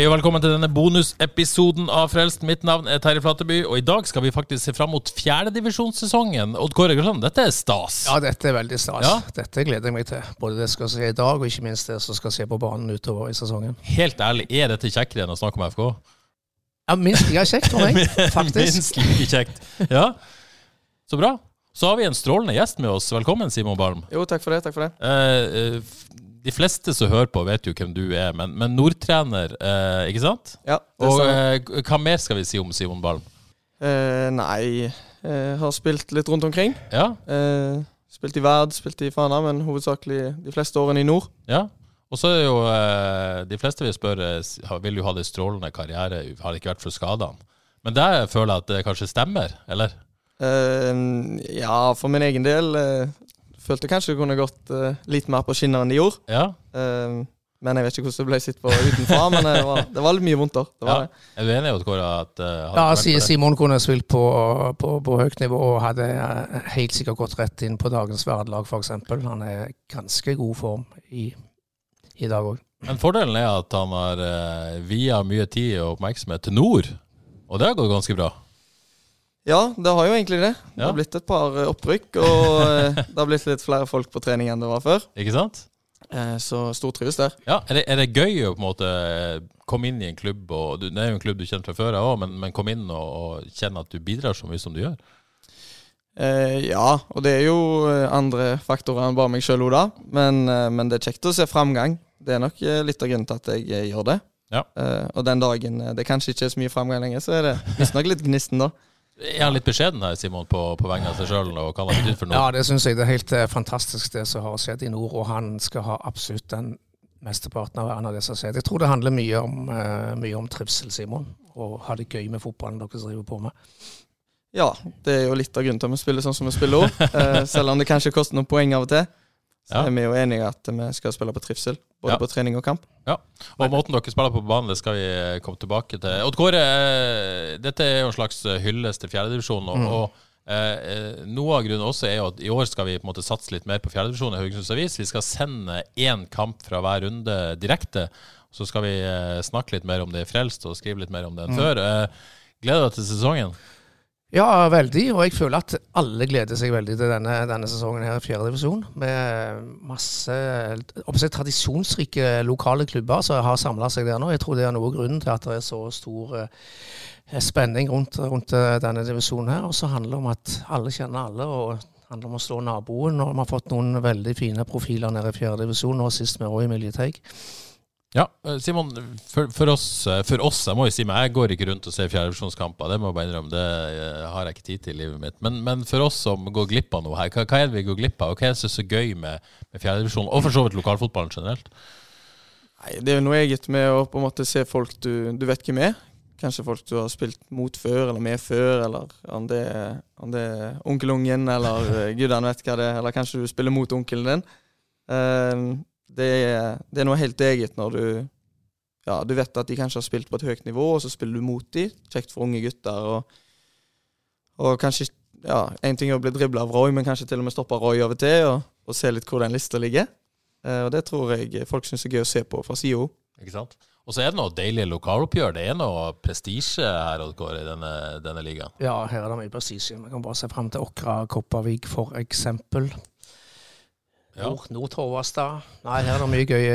Hei og velkommen til denne bonusepisoden av Frelst. Mitt navn er Terje Flateby, og i dag skal vi faktisk se fram mot fjerdedivisjonssesongen. Odd Kåre Grønland, dette er stas. Ja, dette er veldig stas. Ja. Dette gleder jeg meg til. Både det jeg skal se i dag, og ikke minst det som skal se på banen utover i sesongen. Helt ærlig, er dette kjekkere enn å snakke om FK? Ja, Minst like kjekt for meg, faktisk. Minst like kjekt. Ja, så bra. Så har vi en strålende gjest med oss. Velkommen, Simon Balm. Jo, takk for det. takk for det. Eh, eh, de fleste som hører på, vet jo hvem du er, men, men Nordtrener, eh, ikke sant? Ja, det Og eh, hva mer skal vi si om Simon Balm? Eh, nei, jeg har spilt litt rundt omkring. Ja, Eh, spilt i Verd, spilt i Fana, men hovedsakelig de fleste årene i nord. ja. Og så er jo eh, De fleste vi spør, s- Vil jo ha det strålende karriere, har det ikke vært for skadene. Men der føler jeg at det kanskje stemmer, eller? Eh, ja, for min egen del eh, følte kanskje det kunne gått uh, litt mer på skinner enn det gjorde. Ja. Uh, men jeg vet ikke hvordan det ble sett på utenfra. men det var, det var litt mye vondt der. Det var ja. det. Er du enig, Odd Kåre, at eh, har Ja, sier? Simon kunne spilt på, på, på høyt nivå og hadde eh, helt sikkert gått rett inn på dagens Verd-lag, f.eks. Han er i ganske god form i, i dag òg. Men fordelen er at han har uh, via mye tid og oppmerksomhet til nord, og det har gått ganske bra. Ja, det har jo egentlig det. Det har blitt et par eh, opprykk, og eh, det har blitt litt flere folk på trening enn det var før. Ikke sant? Eh, så stortrives der. Ja, er det, er det gøy å på en måte komme inn i en klubb, og det er jo en klubb du kjenner fra før også, men, men komme inn og, og kjenne at du bidrar så mye som du gjør? Eh, ja, og det er jo andre faktorer enn bare meg sjøl, Oda. Men, men det er kjekt å se framgang. Det er nok litt av grunnen til at jeg gjør det. Ja. Eh, og den dagen det kanskje ikke er så mye framgang lenger, så er det visstnok litt gnisten, da. Er han litt beskjeden her, Simon, på, på vegne av seg sjøl, Ja, det syns jeg det er helt eh, fantastisk, det som har skjedd i nord. Og han skal ha absolutt den mesteparten av æren av det som har skjedd. Jeg tror det handler mye om, eh, mye om trivsel, Simon. Og ha det gøy med fotballen dere driver på med. Ja, det er jo litt av grunnen til at vi spiller sånn som vi spiller òg. Eh, selv om det kanskje koster noen poeng av og til. Så er vi jo enige at vi skal spille på trivsel. Både på trening og kamp. Ja, Og måten dere spiller på banen, det skal vi eh, komme tilbake til. Odd Kåre, eh, dette er jo en slags eh, hyllest til fjerdedivisjon. Og, og eh, noe av grunnen også er jo at i år skal vi på en måte satse litt mer på fjerdedivisjon i Haugesunds Avis. Vi skal sende én kamp fra hver runde direkte. Så skal vi eh, snakke litt mer om det i Frelst og skrive litt mer om det enn før. Eh, gleder du deg til sesongen? Ja, veldig. Og jeg føler at alle gleder seg veldig til denne, denne sesongen her i fjerde divisjon. Med masse oppsett, tradisjonsrike lokale klubber som har samla seg der nå. Jeg tror det er noe av grunnen til at det er så stor eh, spenning rundt, rundt eh, denne divisjonen her. Og så handler det om at alle kjenner alle. og det handler om å slå naboen. Og vi har fått noen veldig fine profiler nede i fjerde divisjon, nå sist med Roy Emilie Teig. Ja, eh, Simon, for, for, oss, eh, for oss, jeg må jo si meg, jeg går ikke rundt og ser fjerdedivisjonskamper. Det må jeg bare innrømme, det eh, har jeg ikke tid til i livet mitt. Men, men for oss som går glipp av noe her, hva, hva er det vi går glipp av? Og hva er det som er så gøy med, med fjerdedivisjon, og for så vidt lokalfotballen generelt? Nei, Det er jo noe eget med å på en måte se folk du, du vet hvem er. Kanskje folk du har spilt mot før, eller med før, eller om det, om det er onkelungen, eller gudene vet hva det er, eller kanskje du spiller mot onkelen din. Eh, det, er, det er noe helt eget når du ja, du vet at de kanskje har spilt på et høyt nivå, og så spiller du mot dem. Kjekt for unge gutter. Og, og kanskje ja, En ting er å bli dribla av Roy, men kanskje til og med stoppe Roy over til, og, og se litt hvor den lista ligger. Eh, og det tror jeg folk syns er gøy å se på fra sida òg. Ikke sant? Og så er det noe deilig lokaloppgjør. Det er noe prestisje her og går i denne, denne ligaen. Ja, her er det mye prestisje. Vi kan bare se fram til Åkra Kopervik, for eksempel. Ja. Nord, Nord-Torvastad. Nei, her er det mye gøy,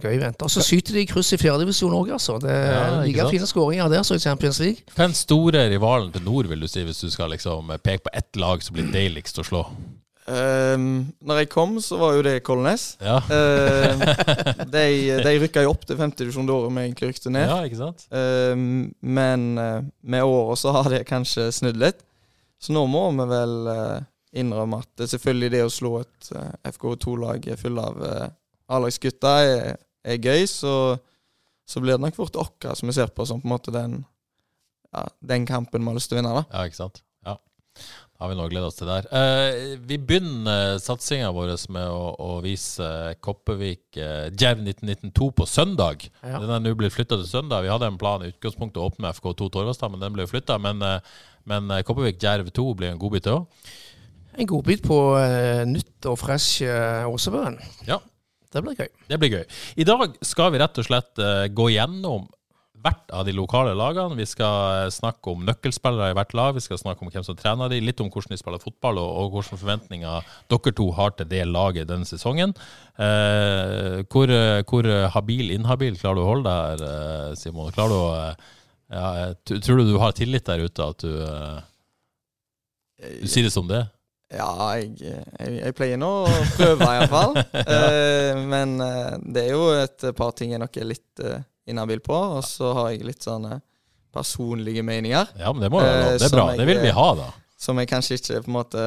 gøy venter. Så syter de i kryss i fjerdedivisjon òg, altså. Det er Ja, like fine skåringer der som i Champions League. Hva er store rivalen til nord, vil du si, hvis du skal liksom peke på ett lag som blir deiligst å slå? Um, når jeg kom, så var jo det Kolnes. Ja, uh, de, de rykka jo opp til femtedivisjon det året vi egentlig rykte ned. ja ikke sant? Uh, men uh, med åra så har det kanskje snudd litt. Så nå må vi vel eh, innrømme at det selvfølgelig det å slå et eh, FK2-lag full av eh, A-lagsgutter er, er gøy, så, så blir det nok fort oss som vi ser på som på en måte den, ja, den kampen vi har lyst til å vinne. da. Ja, ikke sant? Ja. Da har vi nå gleda oss til der. Eh, vi begynner satsinga vår med å, å vise Koppevik eh, Djerv 1992 på søndag. Ja. Den er nå blitt flytta til søndag. Vi hadde en plan i utgangspunktet å åpne med FK2 Torvastad, men den ble flytta. Men, eh, men Koppevik Kopervik Djerv 2 blir en godbit, det òg. En godbit på uh, nytt og fresh uh, Åsebøen. Ja. Det blir gøy. Det blir gøy. I dag skal vi rett og slett uh, gå gjennom hvert av de lokale lagene. Vi skal eh, snakke om nøkkelspillere i hvert lag. Vi skal snakke om hvem som trener de, litt om hvordan de spiller fotball, og, og hvilke forventninger dere to har til det laget denne sesongen. Eh, hvor, eh, hvor habil, inhabil klarer du å holde deg eh, Simon? Klarer du å eh, ja, Tror du du har tillit der ute, at du, eh, du sier det som det er? Ja, jeg, jeg, jeg pleier nå å prøve, iallfall. uh, men uh, det er jo et par ting jeg nok er litt uh, inhabil på. Og så har jeg litt sånne personlige meninger Ja, men det må være. Det er bra. jeg- Det vil vi ha, da. som jeg kanskje ikke på en måte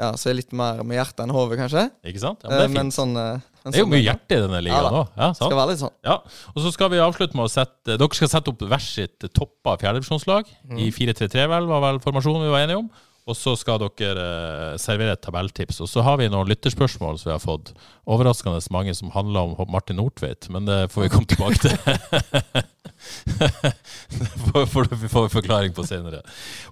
Ja, så er litt mer med hjertet enn hodet, kanskje. Ikke sant? Ja, men det er men fint. sånn Det er jo sånn mye hjerte i denne ligaen Ja òg. Ja, ja, Skal være litt sånn. Ja, og så skal vi avslutte med å sette Dere skal sette opp hvert sitt toppa fjerdedivisjonslag. I 4-3-3, vel, var vel formasjonen vi var enige om. Og så skal dere eh, servere et tabelltips. Og så har vi noen lytterspørsmål som vi har fått. Overraskende mange som handler om Martin Nordtveit, men det får vi komme tilbake til. Det får vi få forklaring på senere.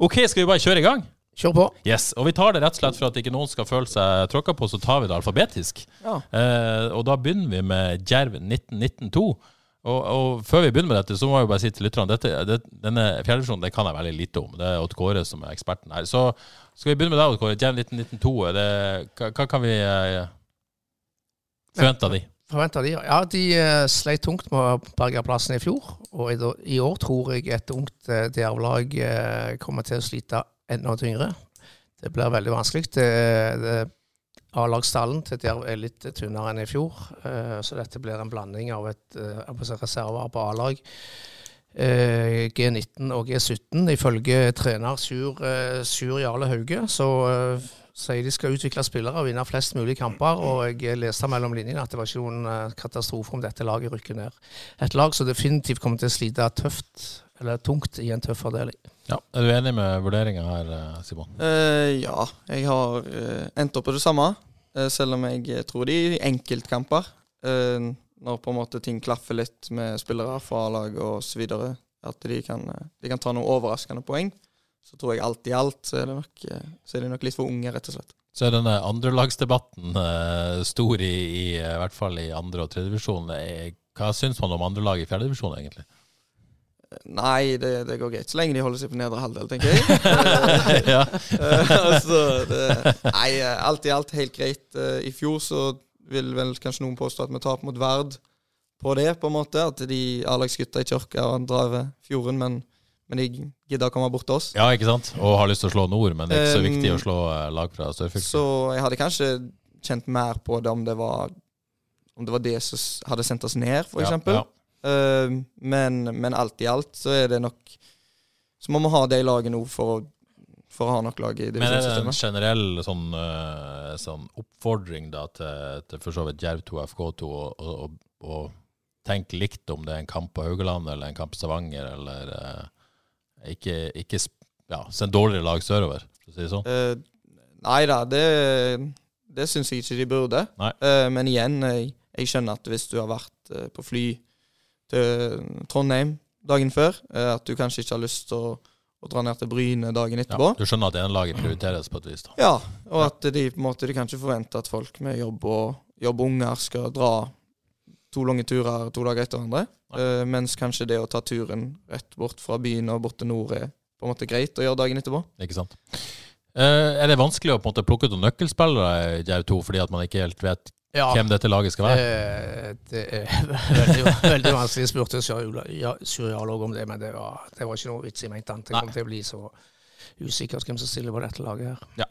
OK, skal vi bare kjøre i gang? Kjør på. Yes, og vi tar det rett og slett for at ikke noen skal føle seg tråkka på, så tar vi det alfabetisk. Ja. Eh, og da begynner vi med Djerv 1992. Og, og før vi begynner med dette, så må jeg jo bare si til lytterne dette, det, denne fjerdedivisjonen det kan jeg veldig lite om. Det er Odd Kåre som er eksperten her. Så skal vi begynne med deg, Odd Kåre. Jam 1992, er det, hva, hva kan vi eh, forvente av de? Forventer de? Ja, de eh, sleit tungt med å berge plassen i fjor. Og i, i år tror jeg et ungt uh, djervlag eh, kommer til å slite enda tyngre. Det blir veldig vanskelig. Det, det, A-lagsstallen til Djerv er litt tynnere enn i fjor, eh, så dette blir en blanding av et eh, reserver på A-lag. eh, G19 og G17. Ifølge trener Sjur, Sjur Jarle Hauge så sier de skal utvikle spillere og vinne flest mulig kamper. Og jeg leste mellom linjene at det var ikke noen eh, katastrofe om dette laget rykker ned. Et lag som definitivt kommer til å slite tøft, eller tungt, i en tøff fordeling. Ja, Er du enig med vurderinga her, eh, Simon? Uh, ja, jeg har uh, endt opp på det samme. Uh, selv om jeg tror de i enkeltkamper, eh, når på en måte ting klaffer litt med spillere fra så videre, at de kan, de kan ta noen overraskende poeng, så tror jeg alt i alt så er, det nok, eh, så er de nok litt for unge, rett og slett. Så er denne andrelagsdebatten uh, stor i, i, eh, i hvert fall i andre- og tredjedivisjon. Hva syns man om andre lag i fjerdedivisjon, egentlig? Nei, det, det går greit. Så lenge de holder seg på nedre halvdel, tenker jeg. Ja. Altså, det, nei, alt i alt helt greit. I fjor så vil vel kanskje noen påstå at vi taper mot Verd på det, på en måte. At de A-lagsgutta ikke orker andre dra over fjorden, men, men de gidder å komme bort til oss. ja, ikke sant? Og har lyst til å slå nord, men det er ikke så Um, viktig å slå eh, lag fra Sørfylket. Så jeg hadde kanskje kjent mer på det om det var Om det var det som hadde sendt oss ned, for Ja, ja. Eh, men, men alt i alt så er det nok Så må vi ha det i laget nå for å, for å ha nok lag i Men er det en generell sånn, eh, sånn oppfordring da til, til for så vidt Jerv 2 FK2 å tenke likt om det er en kamp på Haugaland eller en kamp på Stavanger, eller eh, ikke, ikke ja, send dårligere lag sørover, for å si det sånn? Uh, nei da, det, det syns jeg ikke de burde. Eh, men igjen, jeg, jeg skjønner at hvis du har vært uh, på fly til Trondheim dagen før, at du kanskje ikke har lyst til å, å dra ned til Bryne dagen Ja, etterpå. du skjønner at enelaget prioriteres på et vis? da. Ja, og at de på en måte de kan ikke forvente at folk med jobb og, jobb unger skal dra to lange turer to dager etter hverandre. Uh, mens kanskje det å ta turen rett bort fra byen og bort til nord er på en måte greit å gjøre dagen etterpå. Ikke sant? Uh, er det vanskelig å på en måte plukke ut noen nøkkelspillere i Jerv 2 fordi at man ikke helt vet Ja. hvem dette laget skal være? Eh, det er veldig, veldig vanskelig. Jeg spurte Surialog om det, men det var, det var ikke noe vits i meg. Det kom til å bli så usikkert hvem som stiller på dette laget her.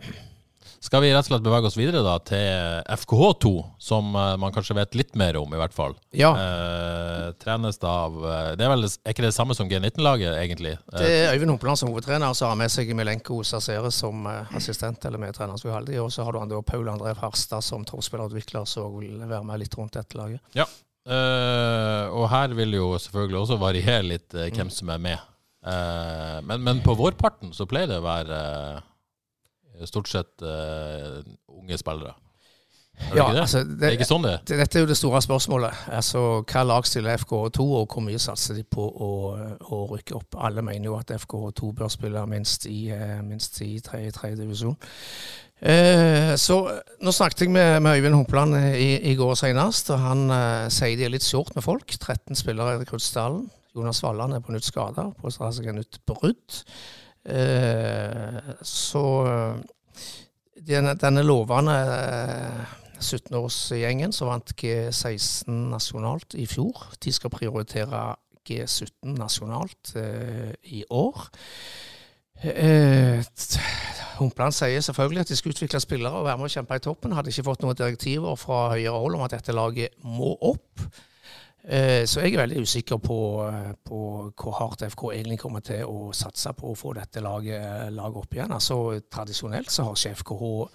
Skal vi rett og slett bevege oss videre da til FKH2, som eh, man kanskje vet litt mer om, i hvert fall. Ja. Eh, trenes da av eh, Det er vel er ikke det samme som G19-laget, egentlig? Eh, Det er Øyvind Hopeland som hovedtrener, så har med seg Milenko Sarsere som assistent eller medtrener. som vi alltid. Og så har du han da Paul André Farstad som toppspillerutvikler, som vil være med litt rundt dette laget. ja. Eh, og her vil jo selvfølgelig også variere litt eh, hvem som er med. Eh, men, men på vårparten så pleier det å være stort sett uh, unge spillere. Er det Ja, det? altså, det er ikke sånn det er? Dette er jo det store spørsmålet. Altså, Hva lag stiller FKH2, og hvor mye satser de på å, å rykke opp? Alle mener jo at FKH2 bør spille minst i, eh, minst i tre, tredje divisjon. Eh, så Nå snakket jeg med, med Øyvind Humpeland i, i går senest, og han eh, sier de er litt short med folk. 13 spillere i rekruttstallen. Jonas Valland er på nytt skada, påstår seg et nytt brudd. Eh, så eh, denne, denne lovende eh, 17-årsgjengen som vant G16 nasjonalt i fjor, de skal prioritere G17 nasjonalt eh, i år. Eh, Humpland sier selvfølgelig at de skal utvikle spillere og være med å kjempe i toppen. Hadde ikke fått noen direktiver fra høyere hold om at dette laget må opp. Eh, Så jeg er veldig usikker på, eh, på hvor hardt FK egentlig kommer til å satse på å få dette laget, laget opp igjen. Altså Tradisjonelt så har ikke FKH,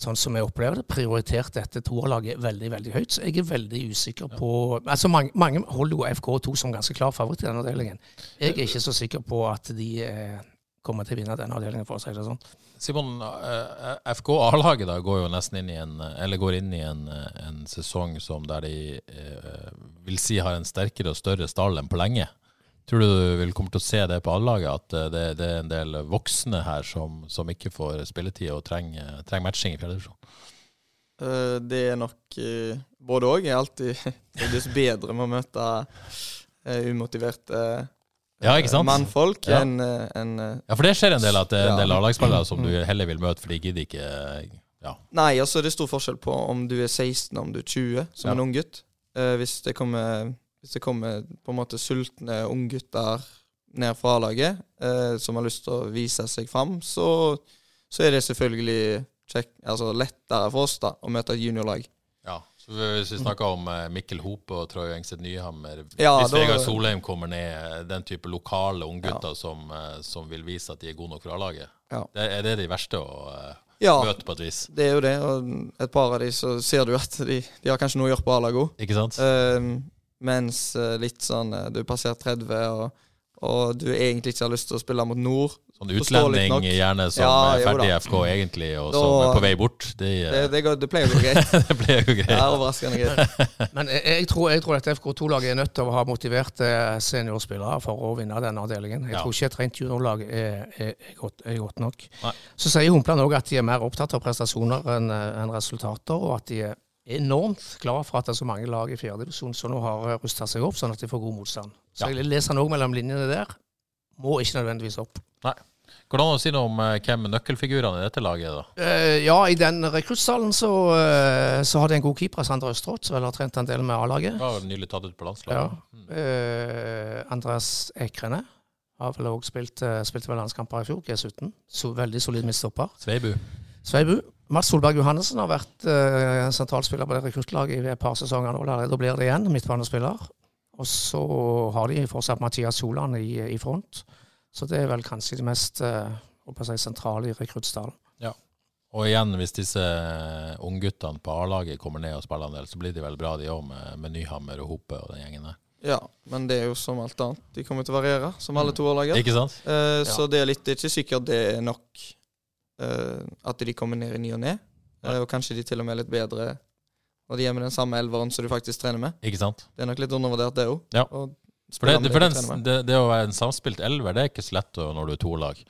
sånn som jeg opplever det, prioritert dette toerlaget veldig veldig høyt. Så jeg er veldig usikker på altså Mange, mange holder jo FK2 som ganske klar favoritt i denne avdelingen. Jeg er ikke så sikker på at de eh, kommer til å vinne denne avdelingen, for å si det sånn. Simon, eh, FK A-laget da går jo nesten inn i en Eller går inn i en, eh, en sesong som der de eh, vil si har en sterkere og større stall enn på lenge. Tror du du vil komme til å se det på A-laget, at eh, det, det er en del voksne her som, som ikke får spilletid og trenger, trenger matching i fjerdedivisjon? Eh, det er nok eh, både òg. Jeg er alltid bedre med å møte eh, umotiverte Ja, ikke sant? mannfolk Ja. enn en, eh, Ja, for det skjer en del at det er en del A-lagsspillere som du heller vil møte, for de gidder ikke Ja. Nei, altså det er stor forskjell på om du er 16 og om du er 20 som Ja. en unggutt. Uh, hvis, det kommer- hvis det kommer på en måte sultne unggutter ned fra A-laget uh, som har lyst til å vise seg fram, så, så er det selvfølgelig kjekk, altså lettere for oss da å møte et juniorlag. Ja. Hvis vi snakker om eh, Mikkel Hope og Troy Engseth Nyhammer Ja, Hvis da- Vegard Solheim kommer ned, eh, den type lokale unggutter som, eh, som vil vise at de er gode nok for A-laget, Ja. det, er det de verste å Ja, møte på et vis? Ja, det er jo det. Og et par av de så ser du at de, de har kanskje noe å gjøre på A-laget òg. Mens litt sånn Du passerer passert 30, og, og du egentlig ikke har lyst til å spille mot nord. Sånn utlending gjerne som Ja, er ferdig i. FK egentlig, og Da- som er på vei bort. De, Det, eh, det, går, det pleier å gå greit. det pleier jo Det greit. er overraskende greit. Men jeg, tror, jeg tror at FK2-laget er nødt til å ha motiverte seniorspillere for å vinne denne avdelingen. Jeg Ja. tror ikke et rent juniorlag er, er, er, godt, er godt nok. Nei. Så sier Humpland òg at de er mer opptatt av prestasjoner enn en resultater, og at de er enormt glad for at det er så mange lag i fjerdedivisjon som nå har rusta seg opp, sånn at de får god motstand. Så Ja. jeg leser han òg mellom linjene der. Må ikke nødvendigvis opp. Nei. Går det an å si noe om eh, hvem nøkkelfigurene i dette laget er, da? Eh, ja, i den rekruttsalen så, eh, så har de en god keeper, Sander Østrått, som vel har trent en del med A-laget. Var vel nylig tatt ut på Ja. landslaget. Eh, Andreas Ekrene har vel òg spilt, eh, spilt vel landskamper i fjor, G17. Så veldig solid midtstopper. Sveibu. Sveibu. Mats Solberg Johannessen har vært sentralspiller på det rekruttlaget i et par sesonger nå. Da blir det igjen, midtbanespiller. Og så har de fortsatt Mathias Solan i, i front. Så det er vel kanskje det mest eh, si, sentrale i rekruttstallen. Og igjen, hvis disse ungguttene på A-laget kommer ned og spiller en del, så blir de vel bra, de òg, med, med Nyhammer og Hope og den gjengen der. Ja, men det er jo som alt annet. De kommer til å variere, som alle to A-laget. Ikke sant? Eh, Så det er litt Det er ikke sikkert det er nok eh, at de kommer ned i ny og ne. Eh, og kanskje de til og med er litt bedre når de er med den samme elveren som du faktisk trener med. Ikke sant? Det er nok litt undervurdert, det òg. Ja. For, det, for den, det, det å være en samspilt elver, det er ikke så lett når du er to lag.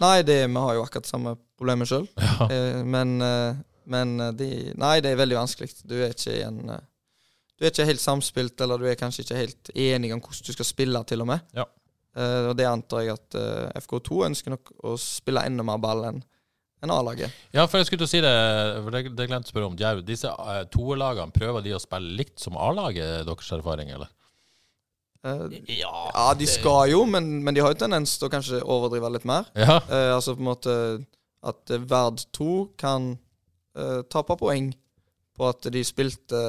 Nei, det, vi har jo akkurat samme problemet sjøl. Ja. Eh, men eh, men eh, de Nei, det er veldig vanskelig. Du er ikke i en Du er ikke helt samspilt, eller du er kanskje ikke helt enig om hvordan du skal spille, til og med. Ja. Uh, og det antar jeg at uh, FK2 ønsker nok å spille enda mer ball enn enn A-laget. Ja, for jeg skulle til å si det, for det, det glemte å spørre om. Djerv, disse uh, toerlagene, prøver de å spille likt som A-laget, deres erfaring, eller? Uh, ja, de skal jo, men, men de har jo tendens til å kanskje overdrive litt mer. Ja. Uh, altså på en måte at Verd 2 kan uh, tape poeng på at de spilte,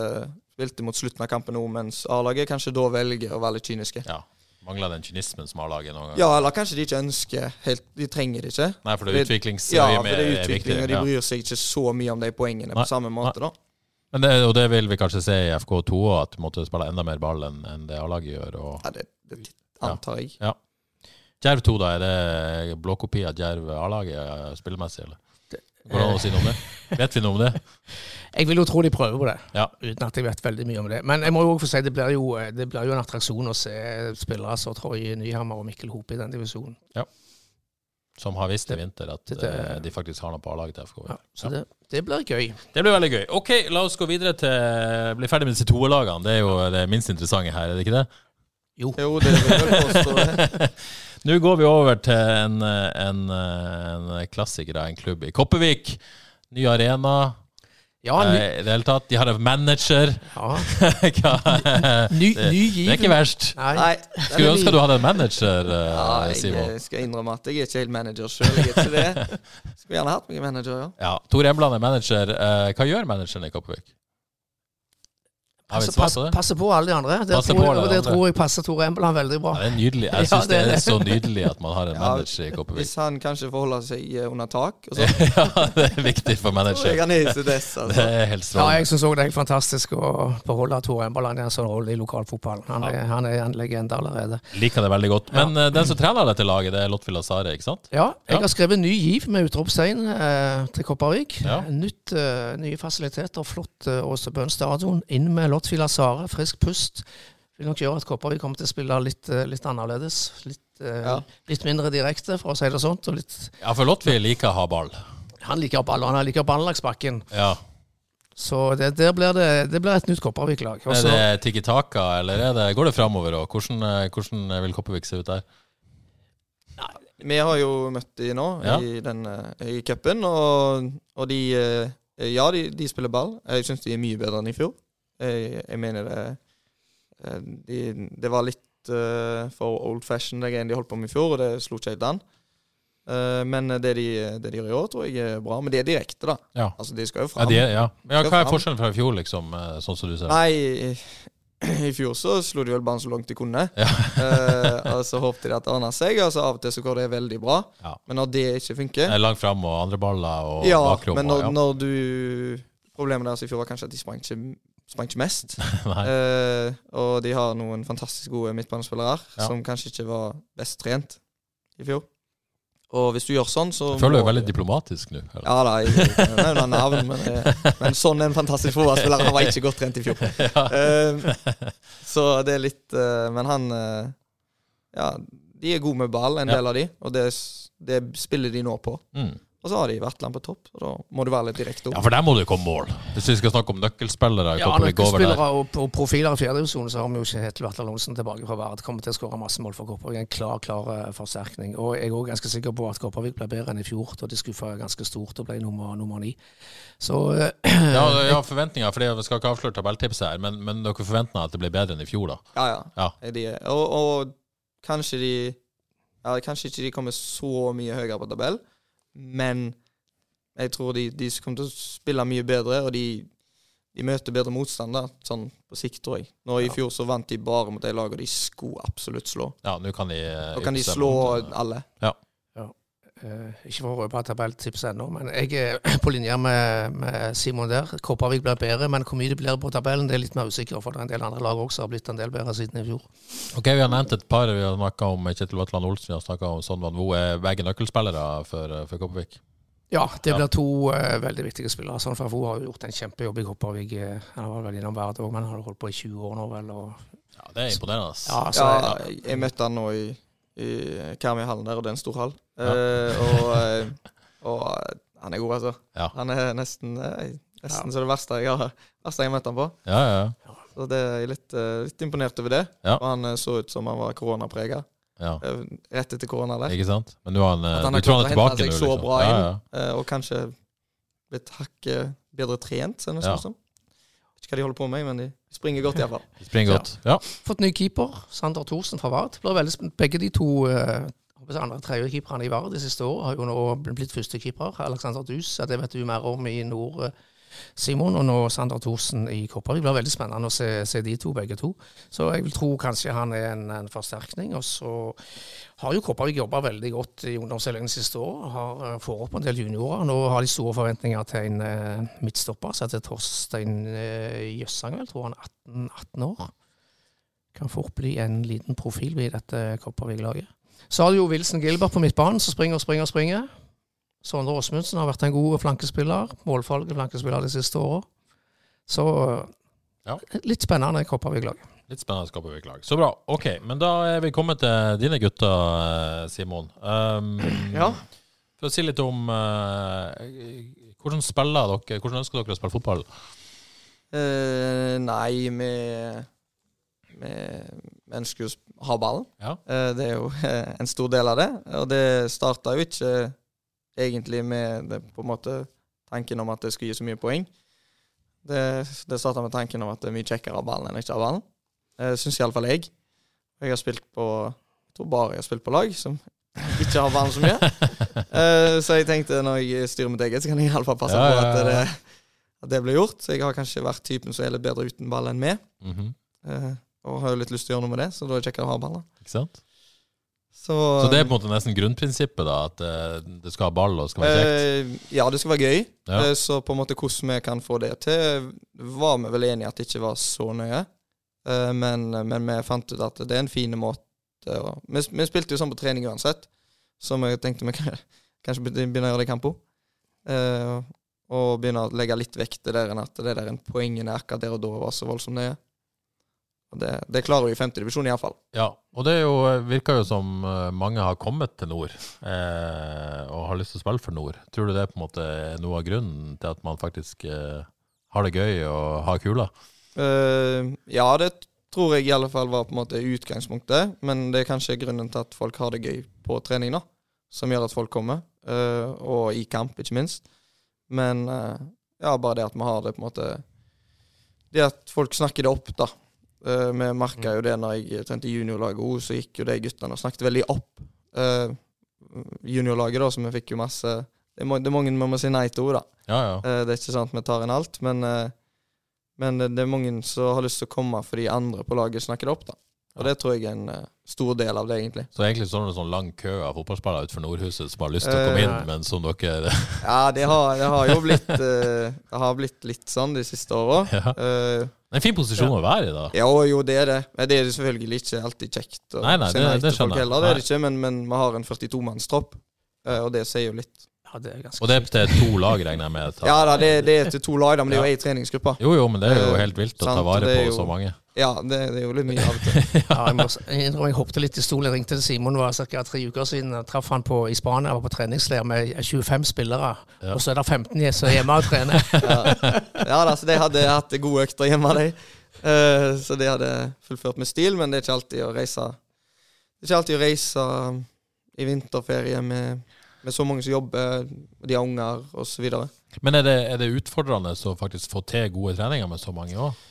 spilte mot slutten av kampen nå, mens A-laget kanskje da velger å være litt kyniske. Ja. Mangler den kynismen som A-laget noen gang? Ja, eller kanskje de ikke ønsker helt De trenger det ikke. Nei, for det er utviklingsøye Ja, det er viktig. og de bryr seg ikke så mye om de poengene Nei, på samme måte, da. Men det, og det vil vi kanskje se i FK2 òg, at du måtte spille enda mer ball enn enn det A-laget gjør. Og Ja, det, det antar jeg. Djerv 2, da, er det blåkopi av Djerv A-laget spillemessig, eller? Går det an å si noe om det? Vet vi noe om det? Jeg vil jo tro de prøver på det, Ja. uten at jeg vet veldig mye om det. Men jeg må jo også få si det blir jo, det blir jo en attraksjon å se spillere som Troy Nyhammer og Mikkel Hope i den divisjonen. Ja. Som har visst i vinter at det- det- eh, de faktisk har noe på A-laget til FK. Ja, så det, det blir gøy. Det blir veldig gøy. Ok, la oss gå videre til Bli ferdig med disse toerlagene. Det er jo det minst interessante her, er det ikke det? Jo, jo det vil jeg påstå. Nå går vi over til en, en, en klassiker av en klubb i Kopervik. Ny arena. Ja, ny, eh, I det hele tatt. De har en manager. ja, ny, ny, ny det er ikke verst. Nei, Nei, Skulle ønske du hadde en manager, eh, ja, Simon. Jeg skal innrømme at jeg er ikke helt manager sjøl. Skulle gjerne hatt meg en manager, ja. Ja, Tor Embland er manager. Eh, hva gjør manageren i Kopervik? Vi passe, et passe, på alle de andre. Det, tror, på jeg, alle det andre. tror jeg passer Tore Embeland veldig bra. Ja, det er nydelig. Jeg Ja, det det er så nydelig at man har en manager i Kopervik. Hvis han kanskje forholder seg eh, under tak, og så ja, det er viktig for manager. er. Det Altså. er helt Ja, jeg syns òg det er helt fantastisk å beholde Tore Embeland i en sånn rolle i lokalfotballen. Han er, han er en legende allerede. Liker det veldig godt. Men eh, den som trener dette laget, det er Lotfi Sare, ikke sant? Ja, jeg Ja. har skrevet ny giv med utropstegn eh, til Kopervik. Ja. Nytt, eh, nye fasiliteter, flott Åse Bøhn stadion. Inn med Lotfila Sara, frisk pust. Vil nok gjøre at Kopervik kommer til å spille litt, eh, litt annerledes. Litt, eh, Ja. litt mindre direkte, for å si det sånt. Og litt, Ja, for Lotfi liker å ha ball. han liker ball, og han liker ball langs. Ja. Så det, der blir det, det blir et nytt Kopervik-lag. Er det Tiki Taka, eller er det, går det framover? Og hvordan, eh, hvordan vil Kopervik se ut der? Vi har jo møtt de nå Ja. i, den, i cupen, og, og de Ja, de, de spiller ball. Jeg syns de er mye bedre enn i fjor. Jeg, jeg mener det eh, de, Det var litt uh, for old fashion, det greiene de holdt på med i fjor, og det slo ikke helt an. Uh, men det de, det de gjør i år, tror jeg er bra. Men det er direkte, da. Ja. Altså, de skal jo Ja, fram. de, er- ja. ja, hva er forskjellen fra i fjor, liksom, sånn som du ser? Nei, i, fjor så slo de vel bare så langt de kunne. Ja. uh, og så håpte de at det ordna seg, Altså av og til så går det veldig bra. Ja. Men når det ikke funker Eh, Langt fram og andre baller og Ja, bakrom. men når, og, når du Problemet deres i fjor var kanskje at de sprang ikke, sprang ikke mest. Eh, og de har noen fantastisk gode midtbanespillere Ja. som kanskje ikke var best trent i fjor. Og hvis du gjør sånn, så Jeg føler du må er veldig diplomatisk nå. eller? Ja da, jeg jeg kan navn, men, eh, men sånn en fantastisk fotballspiller. Han var ikke godt trent i fjor. Eh, så det er litt Men han Ja, de er gode med ball, en Ja. del av de, og det, det spiller de nå på. Mm. Og så har de Vertland på topp, og da må du være litt direkte opp. Ja, for der må det komme mål. Hvis vi skal snakke om nøkkelspillere. Ja, nøkkelspillere og, og profiler i fjerdedivisjonen, så har vi jo ikke Hetel Vatland Olsen tilbake fra Vard. Kommer til å skåre masse mål for Kopervik. En klar, klar eh, forsterkning. Og jeg er òg ganske sikker på at Kopervik ble bedre enn i fjor, da de skuffa ganske stort og ble nummer, nummer ni. Så uh, Ja, ja forventninger, for jeg skal ikke avsløre tabelltipset her, men, men dere forventer at det blir bedre enn i fjor, da? Ja, ja. Ja. De, og, og kanskje de ja, Kanskje ikke de kommer så mye høyere på tabell, men jeg tror de, de kommer til å spille mye bedre, og de, de møter bedre motstand sånn på sikt, tror jeg. Nå I fjor så vant de bare mot de lagene de skulle absolutt slå. Ja, nå kan de eh, Nå kan de slå mot, eh, alle. eh, Ikke for å røpe tabelltipset ennå, men jeg er på linje med, med Simon der. Kopervik blir bedre, men hvor mye det blir på tabellen, det er litt mer usikker, for det er en del andre lag også har blitt en del bedre siden i fjor. Ok, Vi har nevnt et par. Vi har snakka om Kjetil Vatland Olsen, vi har snakka om Son Van Vo. Er begge nøkkelspillere for, eh, for Kopervik? Ja, det blir to uh, veldig viktige spillere. Sånn Fafo har gjort en kjempejobb i Kopervik. eh, Han har vel innom Vard òg, men han har holdt på i 20 år nå, vel. Og, Ja, Det er imponerende. ja, så, Ja, jeg, jeg møtte han nå i, i Karmøyhallen der, og det er en stor hall. Eh, og, eh, og eh, han er god, altså. Ja. Han er nesten, nesten så det verste jeg har, verste jeg har møtt han på. Ja, ja, ja. Så det er jeg litt, litt imponert over det. Ja. Og han så ut som han var koronaprega. ja. Rett etter korona der. Ikke sant? Men nå han, han du tror han er tilbake nå? Liksom. så bra inn. ja. eh, Og kanskje blitt hakket bedre trent, ser det Ja. som. Vet ikke hva de holder på med, men de springer godt iallfall. Springer godt. Ja. fått ny keeper, Sander Thorsen fra Vard. Begge de to eh, andre tredjekeeperne i Vard de siste årene har jo nå blitt førstekeeper. Alexander Dus, det vet du mer om i nord. Simon og nå Sander Thorsen i Kopervik. Det blir veldig spennende å se, se, de to, begge to. Så jeg vil tro kanskje han er en, en forsterkning. Og så har jo Kopervik jobba veldig godt i ungdomsavdelingen siste år. Har uh, får opp en del juniorer. Nå har de store forventninger til en eh, midtstopper som heter Torstein eh, Jøssang, vel. Tror han er 18, 18 år. Kan fort bli en liten profil i dette Kopervik-laget. Så har du jo Wilson Gilbert på midtbanen, som springer og springer og springer. Sondre Åsmundsen har vært en god flankespiller. Målfarlig flankespiller de siste åra. Så ja. litt spennende Kopervik-lag. Litt spennende Kopervik-lag. Så bra. Ok, men da er vi kommet til dine gutter, Simon. Um, ja. For å si litt om uh, hvordan spiller dere Hvordan ønsker dere å spille fotball? Uh, nei, vi, vi, ønsker jo å ha ballen. Ja. Uh, det er jo en stor del av det. Og det starta jo ikke egentlig med det, på en måte tanken om at det skulle gi så mye poeng. Det, det starta med tanken om at det er mye kjekkere ha ballen enn ikke ha ballen. Det syns iallfall jeg. Jeg har spilt på Jeg tror bare jeg har spilt på lag som ikke har ballen så mye. uh, så jeg tenkte når jeg styrer mitt eget, så kan jeg iallfall passe ja, på at det, at det, blir gjort. Så jeg har kanskje vært typen som er litt bedre uten ball enn med. Mm -hmm. uh, og har jo litt lyst til å gjøre noe med det, så da er det kjekkere å ha ballen. Ikke sant? Så, så, det er på en måte nesten grunnprinsippet, da? At uh, det skal ha ball og skal være kjekt? Uh, ja, det skal være gøy. Ja. Uh, så på en måte hvordan vi kan få det til, var vi vel enige at det ikke var så nøye. Men, men, vi fant ut at det er en fin måte å vi, vi, spilte jo sånn på trening uansett, så vi tenkte vi kan, kanskje begynne å gjøre det i kampo. og begynne å legge litt vekt til det enn at det der poengene akkurat der og da var så voldsomt nøye. Og det, det klarer vi i femtedivisjon iallfall. Ja, og det jo, virker jo som eh, mange har kommet til nord eh, og har lyst til å spille for nord. Tror du det er på en måte noe av grunnen til at man faktisk eh, har det gøy og har kula? Uh, ja, det tror jeg i alle fall var på en måte utgangspunktet. Men det er kanskje grunnen til at folk har det gøy på trening, da. Som gjør at folk kommer. Uh, og i kamp, ikke minst. Men uh, ja, bare det at vi har det på en måte Det at folk snakker det opp, da. Uh, vi merka jo det når jeg trente juniorlaget òg, så gikk jo de guttene og snakket veldig opp uh, juniorlaget, da, så vi fikk jo masse Det er, det mange vi må si nei til òg, da. Ja, ja. Uh, det er ikke sånn at vi tar inn alt, men, men det, det, er mange som har lyst til å komme fordi andre på laget snakker det opp, da. Og det tror jeg er en stor del av det, egentlig. Så egentlig sånn en sånn lang kø av fotballspillere utenfor Nordhuset som har lyst til å komme inn, men som dere Ja, det har, det har, jo blitt Det har blitt litt sånn de siste åra. Ja. Det er en fin posisjon ja. å være i, da. Ja, jo, det er det. Det er selvfølgelig ikke alltid kjekt. Nei, nei, det, det skjønner jeg. Det er det ikke, men, men vi har en 42-mannstropp, eh, og det sier jo litt. Ja, det er og det er til to lag, regner jeg med? Ta. Ja da, det, det, er til to lag, da, men det er jo ei treningsgruppe. Jo, jo, men det er jo eh, helt vilt å ta vare på så mange. Ja, det, det, er jo litt mye av og til. ja, jeg, må, jeg, jeg hoppet litt i stolen. Jeg ringte til Simon var ca. tre uker siden. Jeg traff han på, i Spania jeg var på treningsleir med 25 spillere. Ja. Og så er det 15 som er hjemme og trener. ja, ja da, så de hadde hatt gode økter hjemme, de. Uh, så de hadde fullført med stil, men det er ikke alltid å reise Det er ikke alltid å reise i vinterferie med, med så mange som jobber, de har unger osv. Men er det, er det utfordrende å faktisk få til gode treninger med så mange òg?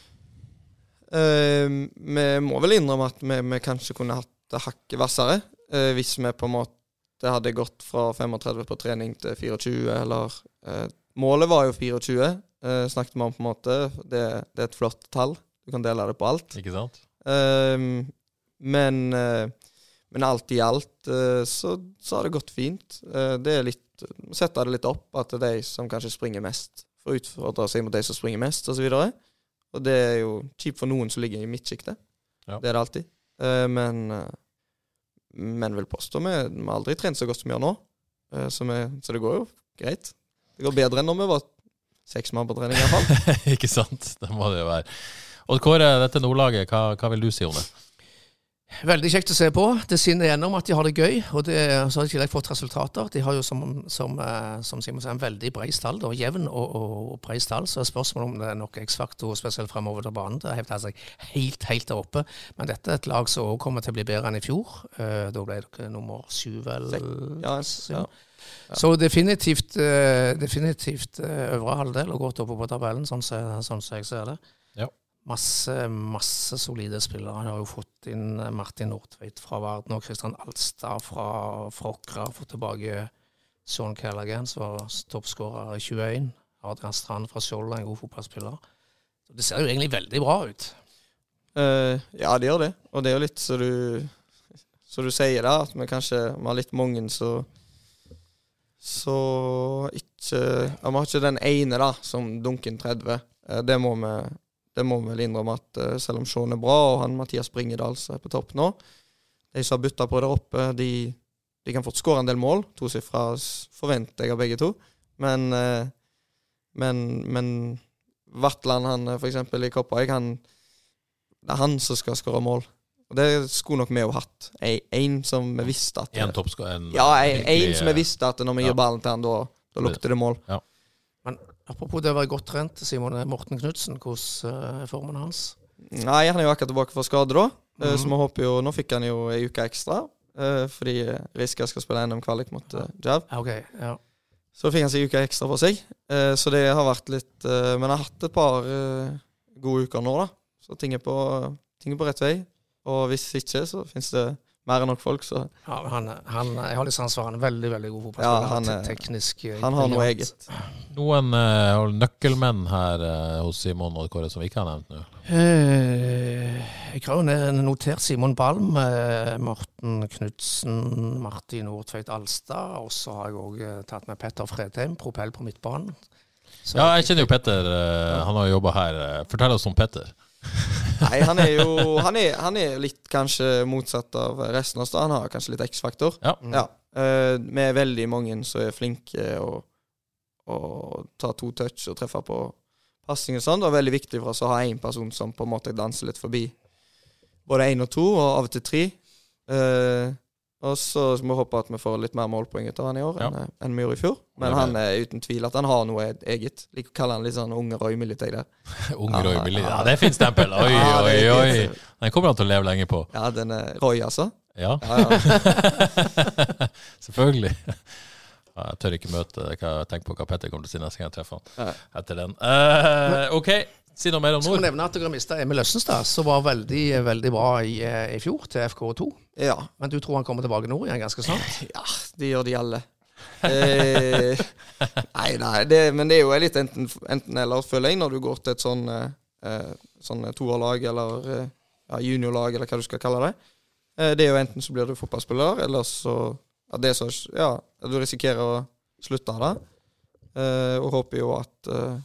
Eh, vi må vel innrømme at vi, vi kanskje kunne hatt det hakket hvassere. Eh, hvis vi på en måte hadde gått fra 35 på trening til 24, eller eh, Målet var jo 24, snakket vi om på en måte. Det, det, er et flott tall. Du kan dele det på alt. Ikke sant? men, men alt i alt så, så, har det gått fint. det er litt Sette det litt opp at det er de som kanskje springer mest, får utfordre seg mot de som springer mest, osv. Og, så og det er jo kjipt for noen som ligger i midtsjiktet. Ja. Det er det alltid. Uh, men men vil påstå vi har aldri trent så godt som vi gjør nå. Så, vi, så, det går jo greit. Det går bedre enn når vi var seks mann på trening, iallfall. Ikke sant. Det må det jo være. Odd Kåre, dette Nordlaget, hva, hva vil du si om det? Veldig kjekt å se på. Det skinner gjennom at de har det gøy. Og det, så har de i tillegg fått resultater. De har jo som, som, eh, som Simon sier, en veldig bred stall. Da, jevn og, og, og bred stall. Så spørsmålet om det er nok X-faktor spesielt fremover til banen. Det har seg helt, helt der oppe. Men dette er et lag som også kommer til å bli bedre enn i fjor. Uh, da ble dere nummer syv, eller? Ja, ja. Ja. Så definitivt, uh, definitivt øvre halvdel og godt oppe på tabellen, sånn som så, sånn så jeg ser det. Masse, masse solide spillere. Han har jo fått inn Martin Nordtveit fra Verden og Kristian Alstad fra Frokra. Fått tilbake Sean Callaghan, som var toppskårer i 21. Adrian Strand fra Skjold, en god fotballspiller. Så det ser jo egentlig veldig bra ut. Uh, ja, det gjør det. Og det er jo litt så du, så du sier det, at vi kanskje vi har litt mange så Så ikke Vi har ikke den ene da, som dunker 30. Uh, det må vi det må vi vel innrømme at uh, selv om Sean er bra, og han Mathias Bringedals er på topp nå De som har bytta på der oppe, de, de kan fort skåre en del mål. Tosifra forventer jeg av begge to. Men, men, men Vatland, han f.eks. i Kopphaug, han det er han som skal skåre mål. Og det skulle nok vi jo hatt. En som vi visste at En toppskårer? Ja, en som vi visste at når vi gir ballen til han, da, da lukter det mål. Ja. Apropos det å være godt trent, Simon Morten Knutsen, hvordan er formen hans? Nei, Han er jo akkurat tilbake fra skade, da. Mm -hmm. Så vi håper jo Nå fikk han jo ei uke ekstra, fordi Riska skal spille NM-kvalik mot Jav. Okay, ja. Så fikk han seg ei uke ekstra på seg. Så det har vært litt Men jeg har hatt et par gode uker nå, da. Så ting er, på, ting er på rett vei. Og hvis ikke, så finnes det mer enn nok folk, så ja, han, han, Jeg har litt sans for han. Veldig veldig god fotballspiller. Ja, han, er, teknisk eh, han har noe eget. Noen uh, nøkkelmenn her uh, hos Simon og Kåre som vi ikke har nevnt nå? Uh, jeg har jo notert Simon Balm, Morten Knutsen, Martin Nordtveit Alstad. Og så har jeg òg tatt med Petter Fredheim, propell på midtbanen. Så ja, jeg kjenner jo Petter. han har jobba her. Fortell oss om Petter. Nei, han er jo han er, han er, litt kanskje motsatt av resten av oss. Han har kanskje litt X-faktor. Ja. Mm. ja. Uh, med veldig mange som er flinke og, og tar to touch og treffer på pasning og sånn. Det er veldig viktig for oss å ha én person som på en måte danser litt forbi både én og to, og av og til tre. Uh, og så må vi håpe at vi får litt mer målpoeng ut av han i år ja. enn, enn vi gjorde i fjor. Men han er uten tvil at han har noe eget. Liker å kalle han litt sånn unge Roy Militøy der. unge Roy Militøy, ja, det er fint stempel. Oi, oi, oi. Den kommer han til å leve lenge på. Ja, den er Roy, altså. Ja. Selvfølgelig. Jeg tør ikke møte jeg tenker på hva Petter kommer til å si neste gang jeg treffer han. Etter den. Uh, OK. Si noe mer om Nord. Skal nevne at dere mista Emil Østenstad, som var veldig veldig bra i, eh, i fjor, til FK2. Ja. Men du tror han kommer tilbake nord igjen ganske snart? Ja, det gjør de alle. eh, nei, nei, det, men det er jo litt enten-eller, enten føler jeg, når du går til et sånn, eh, sånn toerlag eller eh, ja, juniorlag, eller hva du skal kalle det. Eh, det er jo enten så blir du fotballspiller, eller så ja, det så, ja, du risikerer å slutte av det. Eh, og håper jo at eh,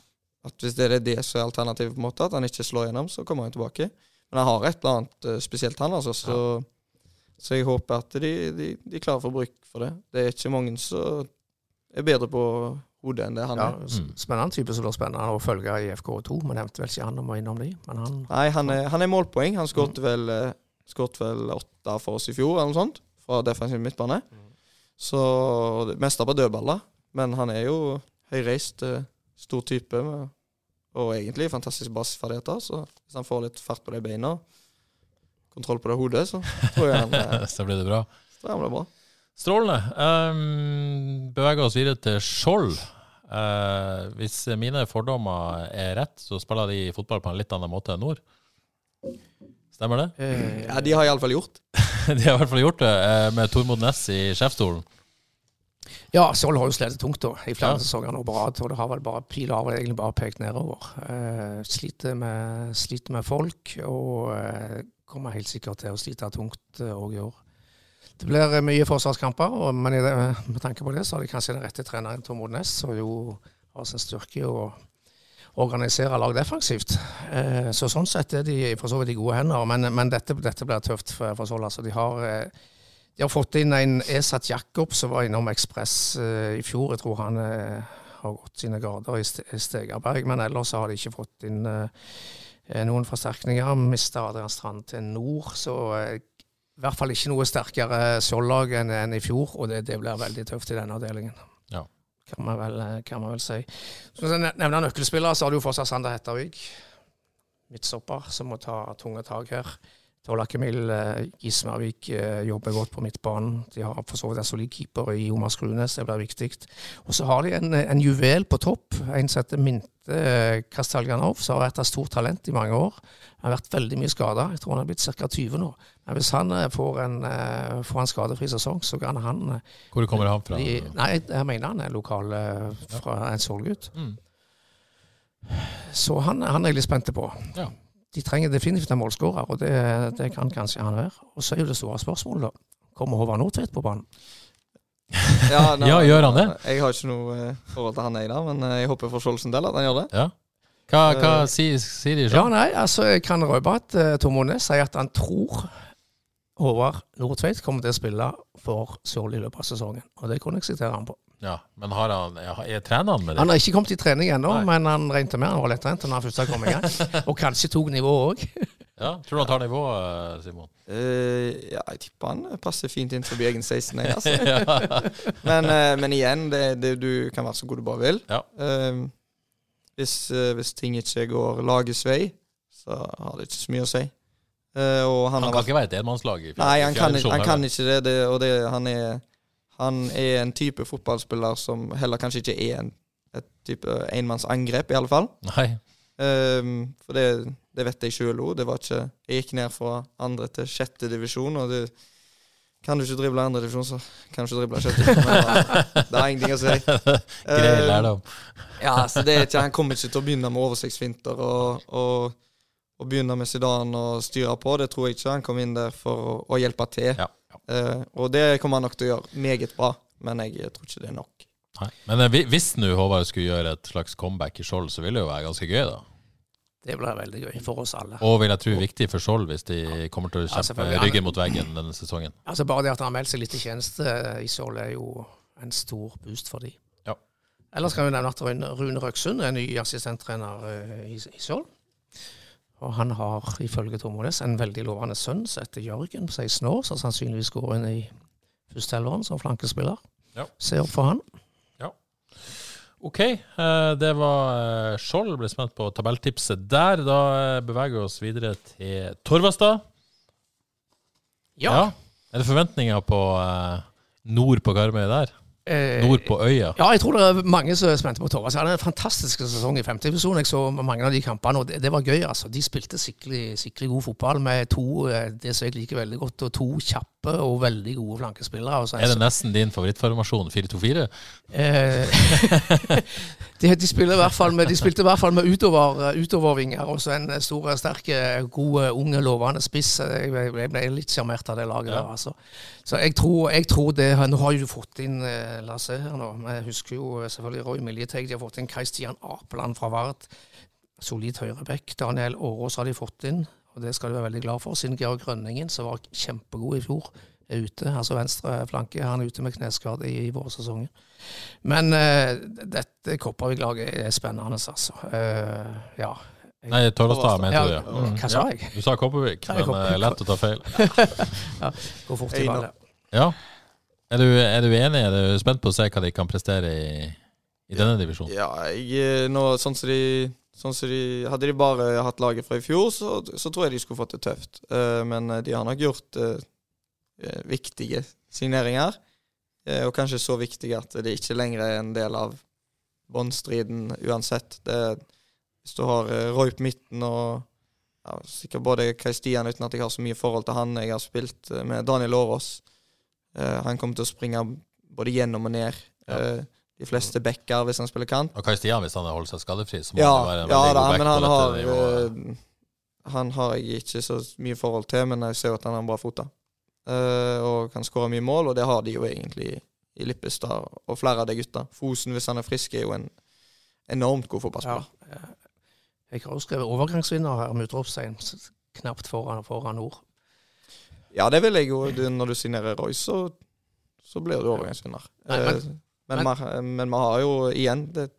at hvis det er det som er alternativet, på en måte, at han ikke slår gjennom, så kommer han tilbake. Men han har et eller annet uh, spesielt, han. altså, så, ja. så, jeg håper at de, de, de klarer å få bruk for det. Det er ikke mange som er bedre på hodet enn det han ja, er. Mm. Spennende type som blir spennende å følge i FK2. Vi nevnte vel ikke han om å innom de, men han Nei, han er, han er målpoeng. Han skåret mm. vel, uh, vel åtte for oss i fjor, eller noe sånt, fra defensiv midtbane. Mm. Så det meste på dødballer. Men han er jo høyreist, uh, stor type. med og egentlig fantastisk basisferdigheter. Så hvis han får litt fart på de beina, kontroll på det hodet, så tror jeg han eh, Så blir det bra. Så tror jeg han blir bra. Strålende. Um, beveger oss videre til Skjold. Uh, hvis mine fordommer er rett, så spiller de fotball på en litt annen måte enn Nord. Stemmer det? Uh, ja, de har iallfall gjort De har i hvert fall gjort det, uh, med Tormod Næss i sjefsstolen. Ja, Skjold har jo slitt tungt da, i flere ja. sesonger nå på rad. Og det har vel bare pila har egentlig bare pekt nedover. Eh, sliter, med, sliter, med, folk, og eh, kommer helt sikkert til å slite tungt òg eh, i år. Det blir mye forsvarskamper, og, men det, med tanke på det så har de kanskje den rette treneren Tom Odnes, som jo har sin styrke i å organisere lag defensivt. Eh, så sånn sett er de for så vidt i gode hender, men, men dette, dette, blir tøft for, for Skjold. Altså, de har de har fått inn en Esat Jakob som var innom Ekspress uh, i fjor. Jeg tror han uh, har gått sine grader i Stegaberg, men ellers har de ikke fått inn uh, noen forsterkninger. Mista Adrian Strand til nord, så i hvert fall ikke noe sterkere Skjold-lag enn, i fjor. Og det, det, blir veldig tøft i denne avdelingen. Ja. Kan, man vel, kan man vel si. Så nevner nøkkelspillere, så har du fortsatt Sander Hettervik. Midtstopper, som må ta tunge tak her. Tola Kemil eh, Gismarvik eh, jobber godt på midtbanen. De har for så vidt en solid keeper i Jomas Skrunes, det blir viktig. Og så har de en, en juvel på topp, en som heter Minte eh, Kastaljanov, som har vært et stort talent i mange år. Han har vært veldig mye skada, jeg tror han har blitt ca. 20 nå. Men hvis han eh, får en, eh, får en skadefri sesong, så kan han eh, Hvor kommer han fra? De, Nei, jeg mener han er lokal eh, fra en Solgutt. Mm. Så han, han er jeg litt spent på. Ja. De trenger definitivt en målskårer, og det, det kan kanskje han være. Og så er jo det store spørsmålet, da. Kommer Håvard Nordtvedt på banen? Ja, nei, Ja, gjør han det? Jeg har ikke noe eh, forhold til han, jeg da, men eh, jeg håper for Skjoldsen del at han gjør det. Ja. Hva, hva uh, sier, sier de Ja, sånn? nei, altså jeg kan røpe at uh, Tom Mones sier at han tror Håvard Nordtveit kommer til å spille for Sørli i løpet av sesongen. Og det kunne jeg sitere han på. Ja, men har han, er trener han med det? Han har ikke kommet i trening ennå, men han regnet med han var lettrent når han først kom i gang. Og kanskje tok nivået òg. Ja, Tror du han tar nivået, Simon? Uh, ja, jeg tipper han passer fint inn forbi egen 16, jeg, altså. men, uh, men igjen, det, det, du kan være så god du bare vil. Ja. Uh, hvis, eh, hvis ting ikke går lagets vei, så har det ikke så mye å si. Eh, og han, Han har kan vært ikke være et enmannslag i fjerde- Nei, han kan, han kan ikke det. det og det, han, er, han er en type fotballspiller som heller kanskje ikke er en, et type enmannsangrep, i alle fall. Nei. Um, for det, det vet jeg sjøl òg. Det Jeg gikk ned fra andre til sjette divisjon, og det kan du ikke drible andre divisjon, så kan du ikke drible sjette. divisjon. Det er ingenting å si. Grei Ehm, lærdom. ja, så det er ikke, Han kommer ikke til å begynne med oversiktsfinter og, og, og begynne med Zidane og styre på. Det tror jeg ikke. Han kom inn der for å, å hjelpe til. Ja. Eh, og det kommer han nok til å gjøre meget bra, men jeg tror ikke det er nok. Nei. Men eh, hvis nå Håvard skulle gjøre et slags comeback i Skjold, så ville det jo være ganske gøy, da. Det blir veldig gøy for oss alle. Og vil jeg tro viktig for Skjold hvis de kommer til å kjempe ja, ryggen mot veggen denne sesongen. Altså Bare det at han har meldt seg litt i tjeneste i Skjold, er jo en stor boost for dem. Ja. Ellers kan vi nevne at Rune Rune Røksund er ny assistenttrener eh, i, i Skjold. Og han har ifølge Tormones en veldig lovende sønn som heter Jørgen, på 16 år, som sannsynligvis går inn i førsteelveren som flankespiller. Ja. Se opp for han. Ja. OK, eh, det var eh, Skjold. Ble spent på tabelltipset der. Da eh, beveger vi oss videre til Torvastad. Ja. Er det forventninger på nord på Karmøy der? Eh, Nord på øya? Ja, jeg tror det er mange som er spente på Torvald. Han hadde en fantastisk sesong i femtedivisjon. Jeg så mange av de kampene, og det, det var gøy. altså. De spilte skikkelig, skikkelig god fotball med to eh, det som jeg liker veldig godt, og to kjappe og veldig gode flankespillere. Altså, Er det nesten din favorittformasjon, 4-2-4? Eh, de, de, spiller i hvert fall med, de spilte i hvert fall med utover, utovervinger og så en stor, sterk, god, unge, lovende spiss. Jeg jeg ble litt sjarmert av det laget Ja. der. altså. Så jeg tror, jeg tror det Nå har jo du fått inn eh, La oss se her nå. Vi husker jo selvfølgelig Roy Miljeteig. De har fått inn Christian Apeland fra Vard. Solid høyrebekk. Daniel Årås har de fått inn, og det skal de være veldig glad for. Siden Georg Grønningen, som var kjempegod i fjor, er ute. Altså venstre flanke. Han er ute med kneskade i, i vårsesongen. Men uh, dette Kopervik-laget er spennende, altså. Uh, ja. Nei, Torvastad mente Ja, du, ja. Mm, hva sa ja. jeg? Du sa Kopervik, men det er lett å ta feil. ja, Går fort i ballet. Ja. Er du, er du enig? Er du spent på å se hva de kan prestere i, i denne divisjonen? Ja, jeg, eh, nå, sånn som de, sånn som de Hadde de bare hatt laget fra i fjor, så, så tror jeg de skulle fått det tøft. Uh, men eh, de har nok gjort eh, viktige signeringer. Uh, og kanskje så viktige at det ikke lenger er en del av båndstriden uansett. Det, hvis du har Roy på midten og ja, sikkert både Kai Stian, uten at jeg har så mye forhold til han. Jeg har spilt med Daniel Årås. Han kommer til å springe både gjennom og ned. Ja. De fleste backer hvis han spiller kant. Og Kai Stian, hvis han holder seg skadefri, så må Ja, det være en ja veldig da, god back men på han dette har nivået. eh, Han har jeg ikke så mye forhold til, men jeg ser at han har en bra fot. da. Eh, og kan skåre mye mål, og det har de jo egentlig i Lippestad og flere av de gutta. Fosen, hvis han er frisk, er jo en enormt god fotballspiller. Ja. Jeg har jo skrevet overgangsvinner her, med utropstegn, knapt foran, foran ord. Ja, det vil jeg jo. Når du signerer Roy, så, så blir du overgangsvinner. Nei, men- Eh, men, men- vi- men vi har jo igjen det,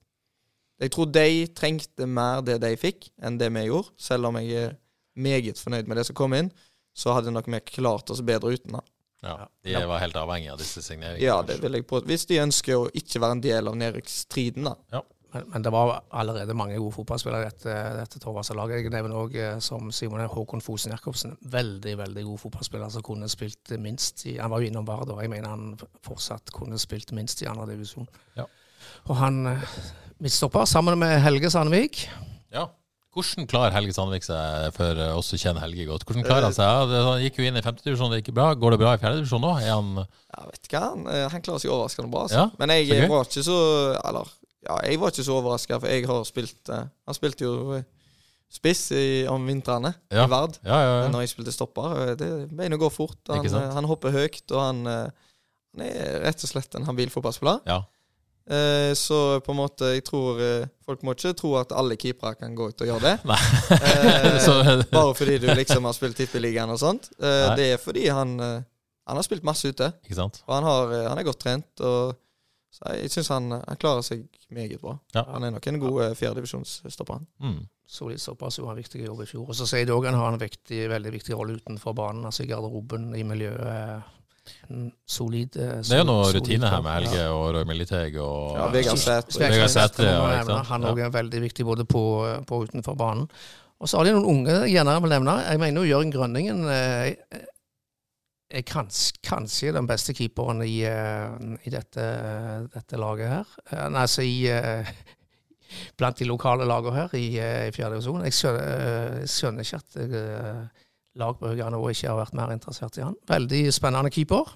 Jeg tror de trengte mer det de fikk, enn det vi gjorde. Selv om jeg er meget fornøyd med det som kom inn, så hadde nok vi klart oss bedre uten. da. Ja, de var helt avhengig av disse signeringene. Ja, det vil jeg på. Hvis de ønsker å ikke være en del av nedrykksstriden, da. Ja. Men, men, det var allerede mange gode fotballspillere i dette, dette Torvastad-laget. Jeg nevner òg, som Simon Håkon Fosen Jacobsen, veldig veldig god fotballspiller som kunne spilt minst i Han var jo innom Vard, og jeg mener han fortsatt kunne spilt minst i andredivisjon. Ja. Og han midtstopper sammen med Helge Sandvik. Ja. Hvordan klarer Helge Sandvik seg, for oss som kjenner Helge godt? Hvordan klarer Han seg? Han gikk jo inn i femtedivisjon, det gikk bra. Går det bra i fjerdedivisjon nå? Er han Jeg vet ikke, han, han klarer seg overraskende bra. Altså. Ja, Men jeg var ikke så Eller ja, jeg var ikke så overraska, for jeg har spilt uh, Han spilte jo eh, spiss i, om vintrene ja. i Vard ja, ja, når jeg spilte stopper. Eh, det Beina går fort. Han, han, hopper høyt, og han, han, er rett og slett en habil fotballspiller. Ja. Eh, så på en måte, jeg tror Folk må ikke tro at alle keepere kan gå ut og gjøre det. eh, bare fordi du liksom har spilt Tippeligaen og sånt. det er fordi han, han har spilt masse ute. Og han, har, han er godt trent. og så jeg syns han, han, klarer seg meget bra. Ja. Han er nok en god uh, fjerdedivisjonsstopper. Mm. Solid såpass så han viktig jobb i fjor. Og så sier de òg han har en viktig, veldig viktig rolle utenfor banen, altså i garderoben, i miljøet. En solid, uh, Det er jo noe rutine her med Helge ja. og Roy Militeg og ja, Vegard Sætre. Ja, han òg er veldig viktig både på, på og utenfor banen. Og så har de noen unge gjerne jeg vil nevne. Jeg mener jo Jørgen Grønningen eh, er kanskje, kanskje den beste keeperen i, uh, i dette, dette, laget her. Uh, altså i uh, Blant de lokale lagene her i, i fjerde divisjon. Jeg skjønner, skjønner ikke at lag på høyere nivå ikke har vært mer interessert i han. Veldig spennende keeper.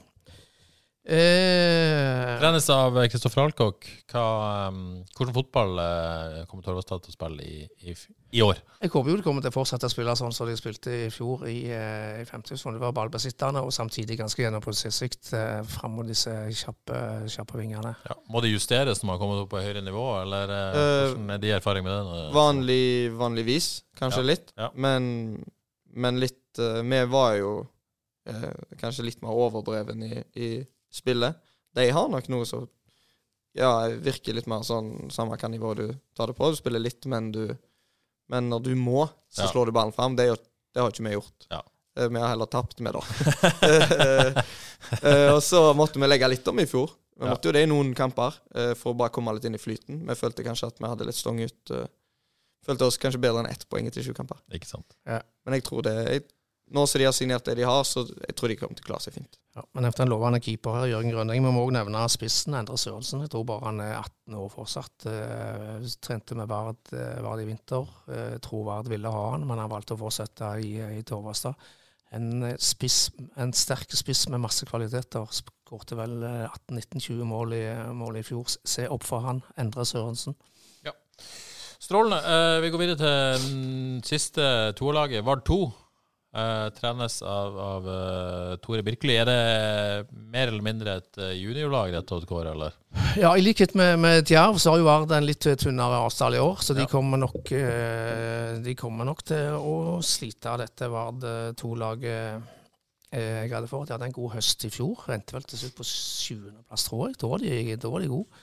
Eh, Trenes av Kristoffer Alkok. Um, hvordan fotball eh, kommer Torvastad til å spille i, i, i, år? Jeg håper jo de kommer til å fortsette å spille sånn som de spilte i fjor i, eh, i 50 som De var ballbesittende og samtidig ganske gjennomprosessikt eh, fram mot disse kjappe, kjappe vingene. Ja. Må det justeres når man kommer opp på høyere nivå, eller eh, eh hvordan er de erfaring med det? Vanlig, vanligvis, kanskje ja. litt. Ja. Men, men, litt eh, Vi var jo kanskje litt mer overdreven i, i spillet. De har nok noe som ja, virker litt mer sånn samme hvilket nivå du tar det på. Du spiller litt, men du Men når du må, så ja. slår du ballen fram. Det, det, har ikke vi gjort. Ja. Eh, vi har heller tapt med, da. Eh, og så måtte vi legge litt om i fjor. Vi måtte jo det i noen kamper eh, for å bare komme litt inn i flyten. Vi følte kanskje at vi hadde litt stong ut. Følte oss kanskje bedre enn ett poeng etter sju kamper. Ikke sant. Ja. Men jeg tror det jeg, Nå som de har signert det de har, så jeg tror de kommer til å klare seg fint. Ja, men etter en lovende keeper her, Jørgen Grønning. Vi må òg nevne spissen, Endre Sørensen. Jeg tror bare han er 18 år fortsatt. Eh, trente med Vard, eh, Vard i vinter. Jeg tror Vard ville ha han, men han valgte å fortsette i, i Torvastad. En, eh, spiss, en sterk spiss med masse kvaliteter. Skårte vel 18-19-20 eh, mål, mål, i fjor. Se opp for han, Endre Sørensen. Ja. Strålende. Eh, vi går videre til siste toerlaget, Vard 2. Uh, trenes av, av uh, Tore Birkeli. Er det mer eller mindre et uh, juniorlag, Odd Kåre, eller? Ja, i likhet med, med Djerv så har jo Vard en litt tynnere avstand i år, så de, kommer nok, de kommer nok til å slite av dette Vard 2-laget jeg hadde for. De hadde en god høst i fjor. Endte vel til slutt på sjuendeplass, tror jeg. Da var de, da var de gode.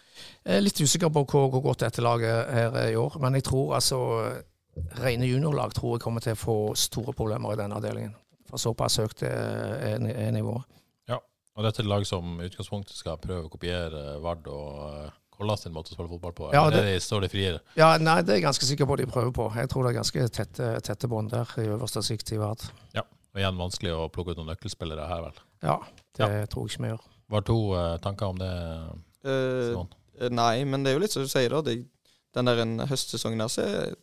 Litt usikker på hvor, hvor godt dette laget er i år, men jeg tror altså rene juniorlag tror jeg kommer til å få store problemer i denne avdelingen. For såpass høyt er, er nivået. Ja, og dette er et lag som i utgangspunktet skal prøve å kopiere Vard og eh, Kolla sin måte å spille fotball på? Ja, det, eller står det friere? Ja, nei, det er jeg ganske sikker på de prøver på. Jeg tror det er ganske tette, tette bånd der i øverste sikt i Vard. Ja, og igjen vanskelig å plukke ut noen nøkkelspillere her, vel? Ja, det ja. tror jeg ikke vi gjør. Var to uh, tanker om det? Uh, nei, men det er jo litt som du sier, da. Det, den der høstsesongen der så er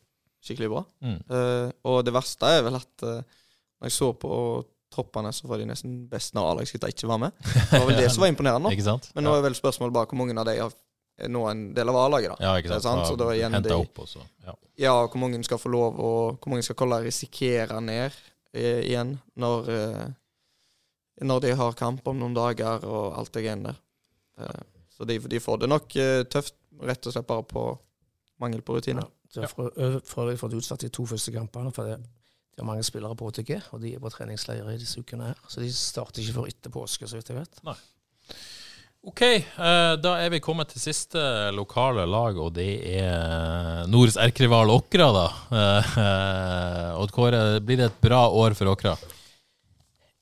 skikkelig bra. Mm. Uh, og det verste er vel at uh, når jeg så på troppene, så var de nesten best når A-lagsgutta ikke var med. Det var vel det som var imponerende. nå. Men nå er vel spørsmålet bare hvor mange av de er nå en del av A-laget. da. Ja, ikke sant. sant? Så da igjen de, opp også. Ja. ja, hvor mange skal få lov, og hvor mange skal kolla risikere ned eh, igjen når, eh, når de har kamp om noen dager og alt det greiene der. Eh, så de, de, får det nok eh, tøft, rett og slett bare på mangel på rutiner. Ja. De har for øvrig fått utsatt de to første kampene. for det, de har mange spillere på OTG, og de er på treningsleir i disse ukene her. Så de starter ikke før etter påske, så vidt jeg vet. Nei. OK, uh, da er vi kommet til siste lokale lag, og det er Nords erkerival Åkra, da. Odd Kåre, blir det et bra år for Åkra?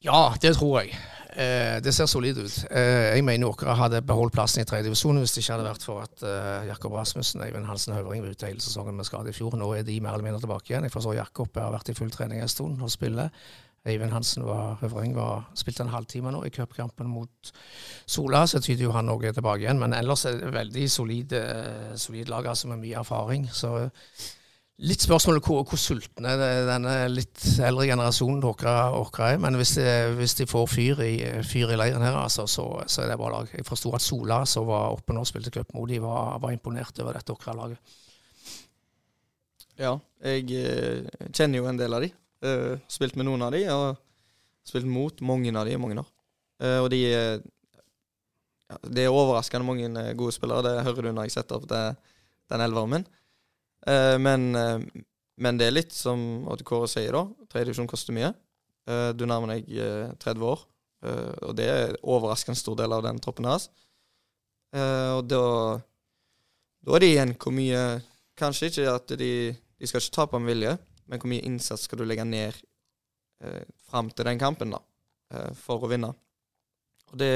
Ja, det tror jeg. Eh, det ser solid ut. Eh, jeg mener Åkra hadde beholdt plassen i tredjedivisjon hvis det ikke hadde vært for at eh, Jakob Rasmussen og Eivind Hansen Høvring var ute hele sesongen med skade i fjor. Nå er de mer eller mindre tilbake igjen. Jeg forstår Jakob har vært i full trening en stund og spiller. Eivind Hansen var, Høvring var, spilte en halvtime nå i cupkampen mot Sola, så tyder jo han òg tilbake igjen. Men ellers er det veldig solid, eh, solid lag, altså med mye erfaring. Så Litt spørsmål hvor, hvor sultne denne litt eldre generasjonen dere er. Men hvis de, hvis de får fyr i, fyr i, leiren her, altså, så, så, er det bra lag. Jeg forsto at Sola, som var oppe nå og spilte cup mot var, var, imponert over dette dere laget. Ja, jeg eh, kjenner jo en del av de. Uh, spilt med noen av de, og spilt mot mange av de i mange år. Og de Det er overraskende mange gode spillere, det hører du når jeg setter opp det, den elveren min. Uh, men, uh, men, det er litt som at Kåre sier, da. Tredjedivisjon koster mye. Uh, du nærmer deg 30 år, og det er overraskende stor del av den troppen hans. og da, da er det igjen hvor mye Kanskje ikke at de, de skal ikke tape med vilje, men hvor mye innsats skal du legge ned eh, fram til den kampen da, for å vinne. Og det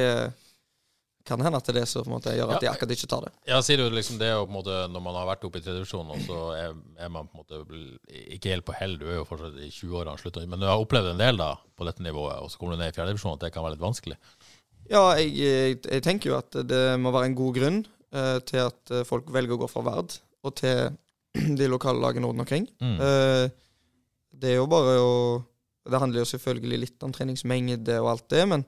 kan hende at det er det som måte gjør at de akkurat ikke tar det. Ja, sier du liksom det på en måte, Når man har vært oppe i tredjevisjon, og så er, er, man på en måte ikke helt på hell, du er jo fortsatt i 20-årene, men du har opplevd en del da på dette nivået, og så kommer du ned i fjerdedivisjon, at det kan være litt vanskelig? Ja, jeg, jeg, jeg, tenker jo at det må være en god grunn uh, til at eh, folk velger å gå fra Verd og til de lokale lagene rundt omkring. Mm. Uh, det er jo bare å Det handler jo selvfølgelig litt om treningsmengde og alt det, men,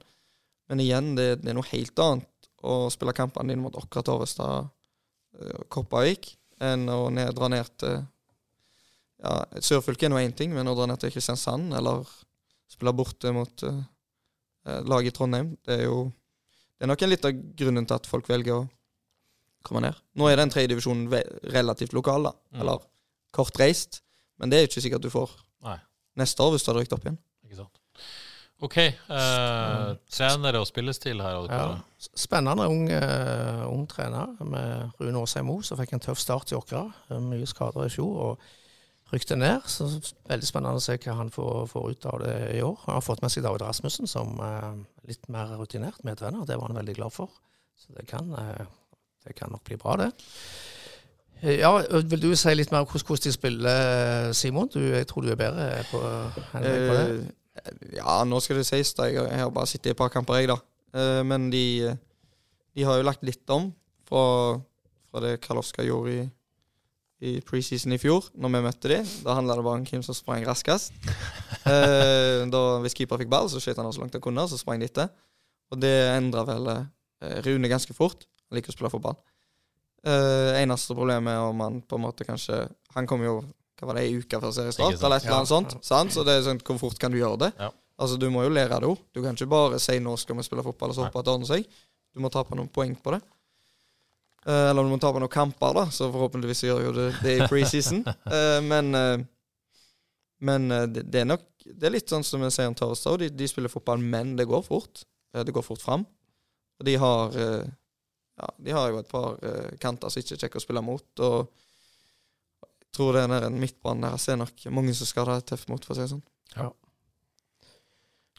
men igjen, det, det er noe helt annet å spille kampene dine mot Åkra, Torvestad, uh, Kopervik, enn å ned, dra ned til ja, Sørfylket er nå én ting, men å dra ned til Kristiansand eller spille borte mot uh, laget i Trondheim, det er jo det er nok en litt av grunnen til at folk velger å komme ned. Nå er den tredje divisjonen relativt lokal, da. Mm. Eller kortreist. Men det er jo ikke sikkert du får Nei. neste år hvis du hadde rykket opp igjen. Ikke sant. OK. Eh, trenere og spillestil her. Ja. Spennende ung, uh, ung, trener med Rune Aasheim Moe, som fikk en tøff start i Åkra. Mye skader i fjor og rykte ned. Så Veldig spennende å se hva han får, får, ut av det i år. Han har fått med seg David Rasmussen som uh, litt mer rutinert medtrener. Det var han veldig glad for. Så det kan, uh, det kan nok bli bra, det. Ja, Vil du si litt mer om hvordan de spiller, Simon? Du, jeg tror du er bedre på, enn meg på det. Ja, nå skal det sies, da. Jeg har bare sittet i et par kamper, jeg, da. Eh, men de, de har jo lagt litt om fra, fra det Karlovska gjorde i, i preseason i fjor, når vi møtte de. Da handla det bare om hvem som sprang raskest. Eh, da, hvis keeper fikk ball, så skjøt han så langt han kunne, og så sprang de etter. Og det endra vel eh, Rune ganske fort. Han liker å spille fotball. Eneste problemet er om han på en måte kanskje Han kommer jo hva var det, ei uke før seriestart, eller et eller annet sånt. Sant? Så det er sånn, hvor fort kan du gjøre det? Ja. Altså, Du må jo lære det òg. Du kan ikke bare si 'nå skal vi spille fotball', og så håpe at det ordner seg. Du må ta på noen poeng på det. Uh, eller du må ta på noen kamper, da, så forhåpentligvis gjør jo det det i preseason. uh, men uh, men det, det, er nok Det er litt sånn som vi sier om Torstad. De, de spiller fotball, men det går fort. det går fort fram. Og de har ja, de har jo et par kanter som ikke er kjekke å spille mot. og tror det er en midtbane der ser nok mange som skal ha det tøft mot, for å si det sånn. Ja.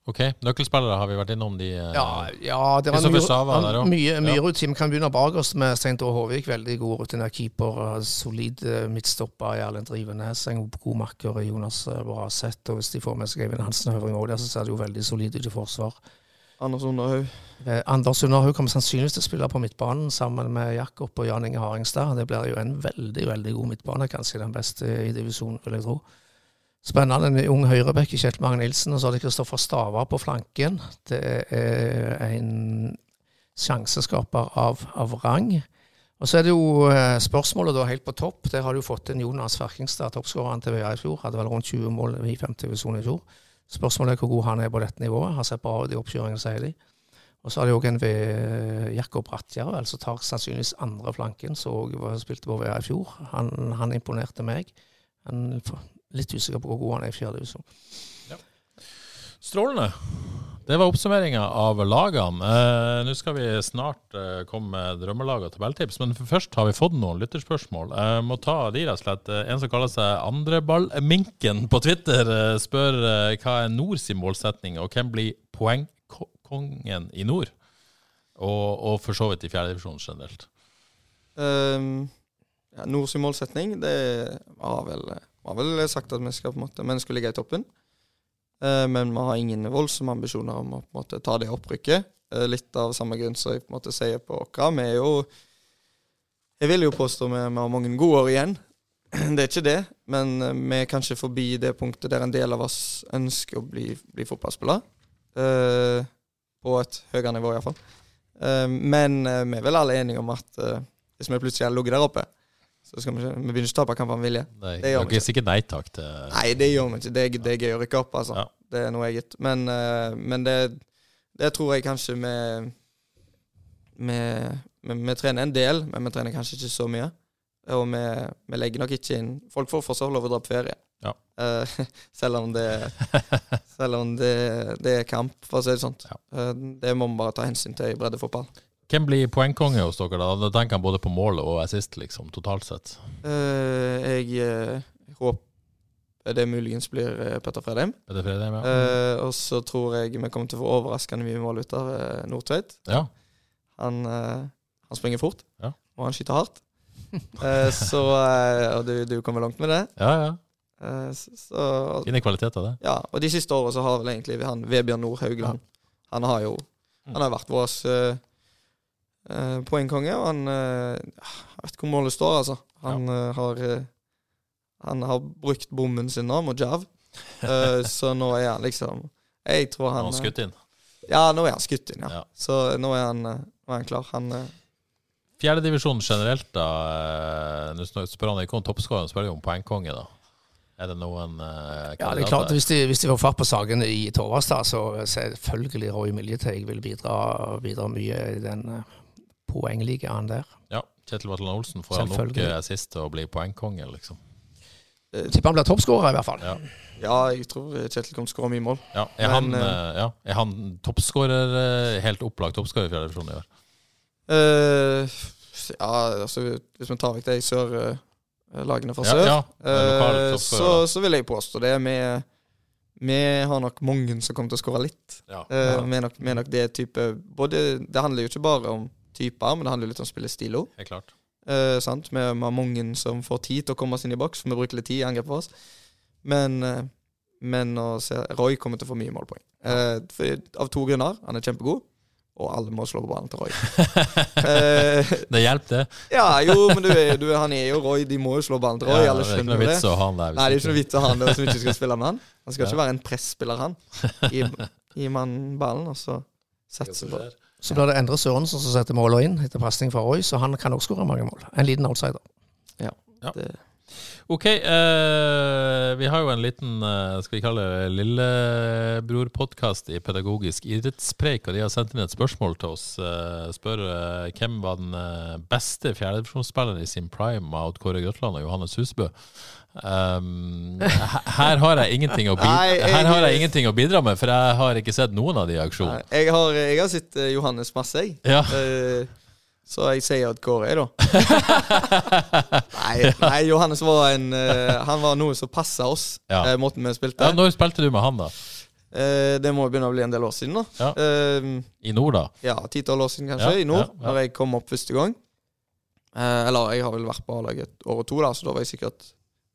Ok, Nøkkelspillere har vi vært innom de eh, Ja, ja det var mye, han, mye, mye ja. Kan begynne bakerst med Stein Tore Håvik. Veldig god rutinert keeper. Solid uh, midtstopper i Erlend Drivenes. En god makker i Jonas uh, Braseth. Og hvis de får med seg Eivind Hansen Høvring òg der, så ser det jo veldig solid ut i forsvar. Anders Underhaug. Eh, Anders Underhaug kommer sannsynligvis til å spille på midtbanen sammen med Jakob og Jan Inge Haringstad. Det blir jo en veldig veldig god midtbane, kanskje den beste i divisjonen, vil jeg tro. Spennende. En ung høyrebekk i Kjetil Magne Nilsen, og så har de Kristoffer Stavar på flanken. Det er en sjanseskaper av, av rang. Og Så er det jo eh, spørsmålet da helt på topp. Der har du fått inn Jonas Ferkingstad, toppskåreren til VA i fjor. Hadde vel rundt 20 mål i femte divisjon i fjor. Spørsmålet er hvor god han er på dette nivået. Har sett bra ut i oppkjøringen, sier de. Og så har de òg en ved Jakob Brattjärv, som tar sannsynligvis andre flanken, som spilte på VA i fjor. Han, han imponerte meg. Han er litt usikker på hvor god han er i fjerde divisjon. Strålende. Det var oppsummeringa av lagene. Eh, Nå skal vi snart eh, komme med drømmelag og tabelltips, men først har vi fått noen lytterspørsmål. Jeg eh, må ta de rett og slett. Eh, en som kaller seg Andreballminken på Twitter, eh, spør eh, hva er Nords målsetning, og hvem blir poengkongen? Poengkongen i nord? Og, og for så vidt i fjerdedivisjonen generelt. Um, ja, Nords målsetning, det har vel, har vel sagt at vi skal måte, vi skal ligge i toppen. Uh, men vi har ingen voldsomme ambisjoner om å måte ta det opprykket. Uh, litt av samme grunn som jeg på en måte sier på Åkra. Vi er jo Jeg vil jo påstå vi, vi har mange gode år igjen. Det er ikke det, men uh, vi er kanskje forbi det punktet der en del av oss ønsker å bli, bli fotballspiller. Uh, på et høyere nivå, iallfall. Uh, men uh, vi er vel alle enige om at uh, hvis vi plutselig hadde ligget der oppe, så skal vi ikke Vi begynner ikke tape kampen med vilje. Nei, Det gjør vi ikke. ikke nei takk til Nei, det gjør vi ikke. Det, er- det er gøy å rykke opp, altså. Ja. Det er noe eget. Men, uh, men det, det tror jeg kanskje vi vi, vi vi trener en del, men vi trener kanskje ikke så mye. Og vi, vi legger nok ikke inn Folk får fortsatt lov å dra på ferie. Ja. Uh, selv om det Selv om det, det er kamp, for å si det sånn. Ja. Uh, det må man bare ta hensyn til i breddefotball. Hvem blir poengkonge hos dere, da? Da tenker jeg både på mål og assist, liksom, totalt sett. Uh, jeg håper det muligens blir Petter Fredheim. Petter Fredheim, ja? Og så tror jeg vi kommer til å få overraskende mye mål ut av Nordtveit. ja. Han, han springer fort, Ja. og han skyter hardt. Så Og du, du kommer langt med det. Ja, ja. Eh, så, Fine kvaliteter, det. Ja, og de siste åra så har vel egentlig han Vebjørn Nord Haugland Han har jo Han har vært vår eh, poengkonge, og han uh, Jeg vet ikke hvor målet står, altså. Han eh, har eh, Han har brukt bommen sin nå mot Jav, Eh, så nå er han liksom Jeg tror han Nå er Han skutt inn. Ja, nå er han skutt inn, ja. Ja. Så nå er han, nå er han klar. Han Fjerdedivisjon generelt, da. Nå spør han ikke om toppskåreren, spør jo om poengkonge, da. Er det noen uh, Ja, det er klart, Hvis de, hvis de får fart på sakene i Torvastad, så selvfølgelig Roy Miljeteig vil bidra, bidra mye i den uh, poengligaen der. Ja, Kjetil Vatland Olsen får han nok eh, assist til å bli poengkonge, liksom. Tipper han blir toppskårer, i hvert fall. Ja. Ja, jeg tror Kjetil kommer til å skåre mye mål. Ja, er, Men, han, eh, ja, er han toppskårer, helt opplagt toppskårer i fjerdedivisjon i år? Uh, ja, altså hvis vi tar vekk de sør-lagene fra Ja, sør, ja, ja. eh, så, så vil jeg påstå det. Vi, vi har nok mange som kommer til å skåre litt. Ja. Eh, Vi er nok, vi er nok det type både, Det handler jo ikke bare om typer, men det handler litt om spillestilo. Helt klart. Eh, sant? Vi, vi har mange som får tid til å komme oss inn i boks, for vi bruker litt tid i angrep for oss. Men, eh, men å se, Roy kommer til å få mye målpoeng. Eh, for, av to grunner. Han er kjempegod, og alle må slå på ballen til Roy. Eh, Det hjelper, det. ja, jo, men du er, du han er jo Roy. De må jo slå ballen til Roy. Ja, alle det er ikke noe det. vits å ha han der. hvis Nei, det er ikke noe vits å ha han der hvis vi ikke skal spille med han. Han skal Ja. ikke være en presspiller, han. Gi, gi man ballen, og så satser på. Så blir det Endre Sørensen som setter målet inn etter pasning fra Roy, så han kan også skåre mange mål. En liten outsider. Ja, det. Ok, eh, vi har jo en liten, eh, skal vi kalle det lillebror-podkast i pedagogisk idrettspreik, og de har sendt inn et spørsmål til oss. Eh, spør eh, hvem var den beste fjerdedivisjonsspilleren i sin prime av Kåre Grøtland og Johannes Husbø. Um, her har jeg ingenting å bidra, Nei, jeg- Her har jeg ingenting å bidra med, for jeg har ikke sett noen av de i aksjon. Jeg har, jeg har sett Johannes masse, jeg. Ja. Eh, så jeg sier at Kåre er, da. nei, nei, Johannes var en uh, Han var noe som passa oss, Ja. uh, måten vi spilte. Ja, når spilte du med han, da? Uh, det må begynne å bli en del år siden, da. Ja. I nord, da? ja, ti-tolv år siden, kanskje, i nord. ja. Når jeg kom opp første gang. Eller jeg har vel vært på A-laget et år og to, da, så da var jeg sikkert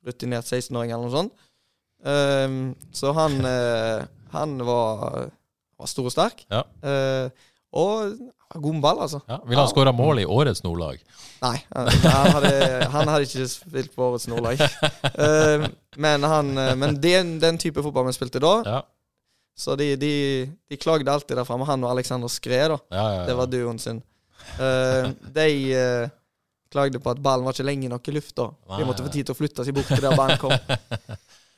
rutinert 16-åring eller noe sånt. Så han Han var, var stor og sterk. Ja. Og god ball, altså. Ja. Ville han skåra mål i årets Nordlag? Nei, han, hadde, han hadde ikke spilt på årets Nordlag. Eh, men han, eh, men den, den type fotball vi spilte da, Ja. så de, de, de klagde alltid der framme. Han og Alexander Skred, da. Ja, ja. Det var duoen sin. Eh, de klagde på at ballen var ikke lenge nok i lufta. De måtte få tid til å flytte seg bort til der ballen kom.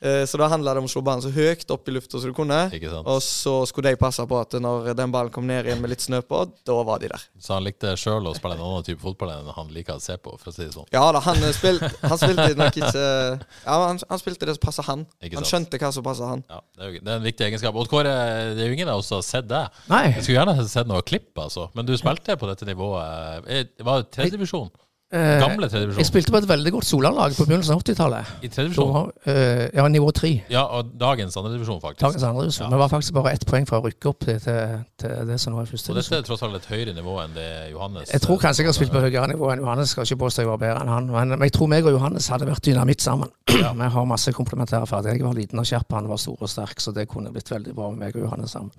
Eh, så da handla det om å slå ballen så høyt opp i lufta som du kunne. Ikke sant? Og så skulle de passe på at når den ballen kom ned igjen med litt snø på, da var de der. Så han likte sjøl å spille en annen type fotball enn han liker å se på, for å si det sånn. Ja da, han, eh, spil, han spilte nok ikke Ja, han, han spilte det som passa han. Han skjønte hva som passa han. Ja, det, er jo, det er en viktig egenskap. Odd Kåre, det er jo ingen av oss som har sett deg. Jeg skulle gjerne ha sett noe klipp, altså. Men du spilte på dette nivået. Eh, Var det tredjedivisjon? Eh, Gamle Jeg spilte på et veldig godt Sola-lag på begynnelsen av 80-tallet. I Da tredjedivisjon? eh, Ja, nivå tre. Ja, og dagens andredivisjon, faktisk. Dagens andre divisjon. Ja. Vi var faktisk bare ett poeng fra å rykke opp til, til, det som nå er første Og dette er tross alt et høyere nivå enn det Johannes Jeg tror kanskje jeg har spilt på høyere nivå enn Johannes. Skal ikke påstå jeg var bedre enn han. Men, jeg tror meg og Johannes hadde vært dynamitt sammen. Ja. Vi har masse komplementære ferdigheter. Jeg var liten og kjapp, han var stor og sterk, så det kunne blitt veldig bra med meg og Johannes sammen.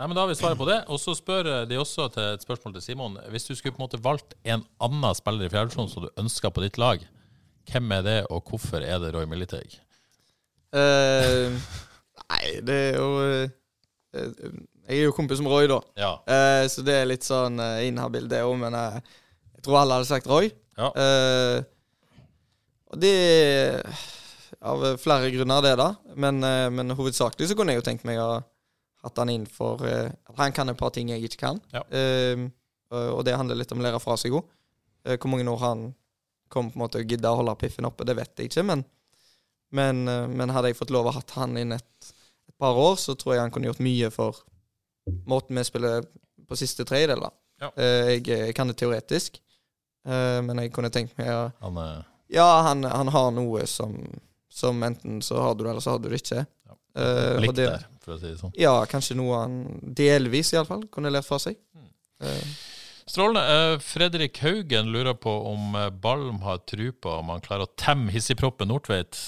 Nei, men Da har vi svaret på det. Og så spør de også til et spørsmål til Simon. Hvis du skulle på en måte valgt en annen spiller i fjerdedivisjon som du ønska på ditt lag, hvem er det, og hvorfor er det Roy Militeig? Uh, nei, det er jo uh, Jeg er jo kompis med Roy, da. Ja. Uh, så det er litt sånn uh, inhabil, det òg. Men eh, jeg tror alle hadde sagt Roy. Ja. Eh, og det er av flere grunner, det, da. Men, eh, men hovedsakelig så kunne jeg jo tenkt meg å hatt han innenfor for eh, Han kan et par ting jeg ikke kan. Ja. uh, og det handler litt om å lære fra seg òg. hvor mange år han kommer på en måte å gidde å holde piffen oppe, det vet jeg ikke. Men, men, eh, men hadde jeg fått lov å hatt han inn et, et par år, så tror jeg han kunne gjort mye for måten vi spiller på siste tredjedel. Ja. Eh, jeg, jeg kan det teoretisk, eh, men jeg kunne tenkt meg å Han Ja, han, han har noe som, som enten så har du det, eller så har du det ikke. Ja. Eh, likt der, for å si det sånn. Ja, kanskje noe han delvis iallfall kunne lært fra seg. Eh, Strålende. Eh, Fredrik Haugen lurer på om eh, Balm har tru på om han klarer å temme hissigproppen Nordtveit,